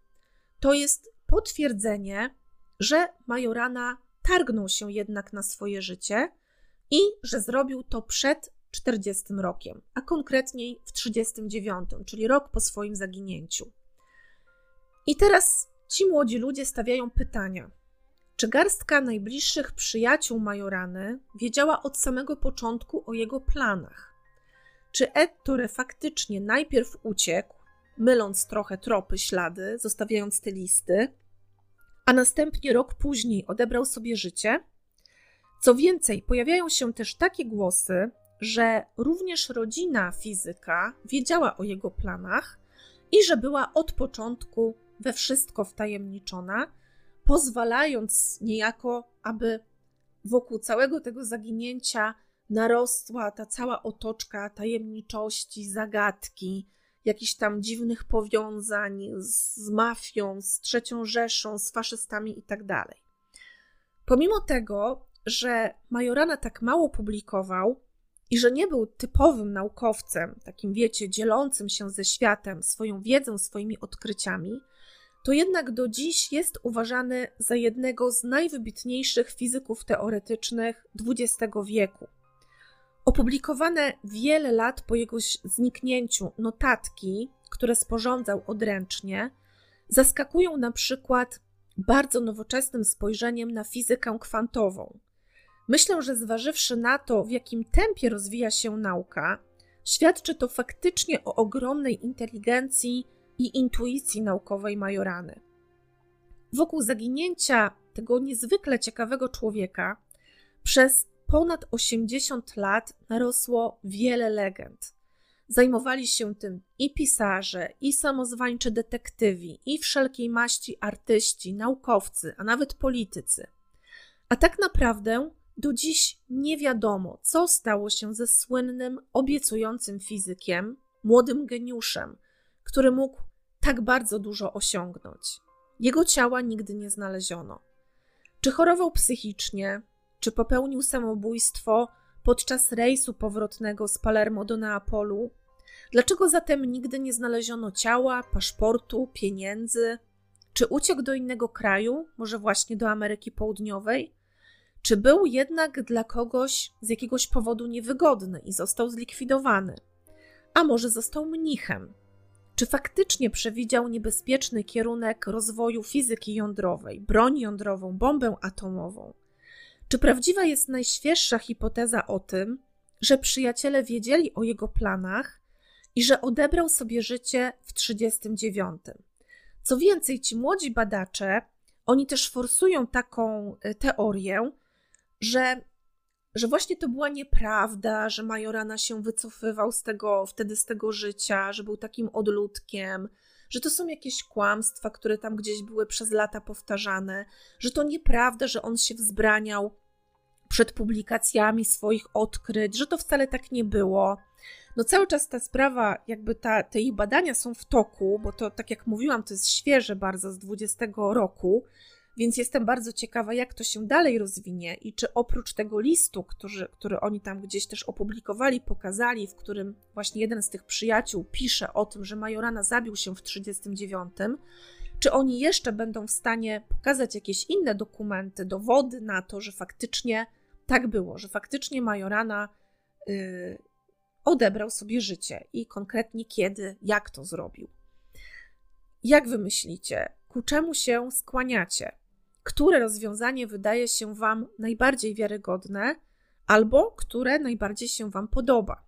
to jest potwierdzenie, że Majorana targnął się jednak na swoje życie i że zrobił to przed 40 rokiem, a konkretniej w 39, czyli rok po swoim zaginięciu. I teraz ci młodzi ludzie stawiają pytania. Czy garstka najbliższych przyjaciół Majorany wiedziała od samego początku o jego planach? Czy Ettore faktycznie najpierw uciekł, myląc trochę tropy, ślady, zostawiając te listy, a następnie rok później odebrał sobie życie? Co więcej, pojawiają się też takie głosy, że również rodzina fizyka wiedziała o jego planach i że była od początku we wszystko wtajemniczona, pozwalając niejako, aby wokół całego tego zaginięcia narosła ta cała otoczka tajemniczości, zagadki, jakichś tam dziwnych powiązań z mafią, z trzecią Rzeszą, z faszystami itd. Tak Pomimo tego, że Majorana tak mało publikował i że nie był typowym naukowcem, takim wiecie, dzielącym się ze światem swoją wiedzą, swoimi odkryciami, to jednak do dziś jest uważany za jednego z najwybitniejszych fizyków teoretycznych XX wieku. Opublikowane wiele lat po jego zniknięciu notatki, które sporządzał odręcznie, zaskakują na przykład bardzo nowoczesnym spojrzeniem na fizykę kwantową. Myślę, że zważywszy na to, w jakim tempie rozwija się nauka, świadczy to faktycznie o ogromnej inteligencji i intuicji naukowej Majorany. Wokół zaginięcia tego niezwykle ciekawego człowieka przez ponad 80 lat narosło wiele legend. Zajmowali się tym i pisarze, i samozwańczy detektywi, i wszelkiej maści artyści, naukowcy, a nawet politycy. A tak naprawdę do dziś nie wiadomo, co stało się ze słynnym, obiecującym fizykiem, młodym geniuszem, który mógł tak bardzo dużo osiągnąć. Jego ciała nigdy nie znaleziono. Czy chorował psychicznie, czy popełnił samobójstwo podczas rejsu powrotnego z Palermo do Neapolu? Dlaczego zatem nigdy nie znaleziono ciała, paszportu, pieniędzy? Czy uciekł do innego kraju, może właśnie do Ameryki Południowej? Czy był jednak dla kogoś z jakiegoś powodu niewygodny i został zlikwidowany? A może został mnichem? Czy faktycznie przewidział niebezpieczny kierunek rozwoju fizyki jądrowej, broń jądrową, bombę atomową? Czy prawdziwa jest najświeższa hipoteza o tym, że przyjaciele wiedzieli o jego planach i że odebrał sobie życie w 1939? Co więcej, ci młodzi badacze, oni też forsują taką e, teorię, że, że właśnie to była nieprawda, że Majorana się wycofywał z tego, wtedy z tego życia, że był takim odludkiem, że to są jakieś kłamstwa, które tam gdzieś były przez lata powtarzane, że to nieprawda, że on się wzbraniał przed publikacjami swoich odkryć, że to wcale tak nie było. No cały czas ta sprawa, jakby ta, te ich badania są w toku, bo to, tak jak mówiłam, to jest świeże bardzo z 20 roku, więc jestem bardzo ciekawa, jak to się dalej rozwinie i czy oprócz tego listu, który, który oni tam gdzieś też opublikowali, pokazali, w którym właśnie jeden z tych przyjaciół pisze o tym, że Majorana zabił się w 1939, czy oni jeszcze będą w stanie pokazać jakieś inne dokumenty, dowody na to, że faktycznie tak było, że faktycznie Majorana yy, odebrał sobie życie i konkretnie kiedy, jak to zrobił. Jak wy myślicie, ku czemu się skłaniacie? Które rozwiązanie wydaje się Wam najbardziej wiarygodne, albo które najbardziej się Wam podoba?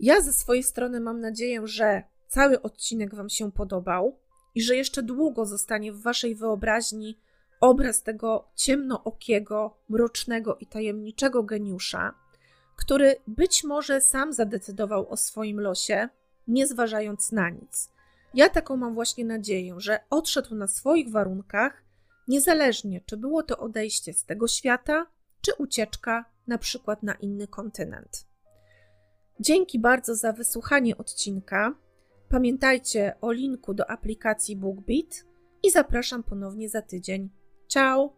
Ja ze swojej strony mam nadzieję, że cały odcinek Wam się podobał i że jeszcze długo zostanie w Waszej wyobraźni obraz tego ciemnookiego, mrocznego i tajemniczego geniusza, który być może sam zadecydował o swoim losie, nie zważając na nic. Ja taką mam właśnie nadzieję, że odszedł na swoich warunkach, niezależnie czy było to odejście z tego świata, czy ucieczka na przykład na inny kontynent. Dzięki bardzo za wysłuchanie odcinka. Pamiętajcie o linku do aplikacji BookBeat i zapraszam ponownie za tydzień. Ciao!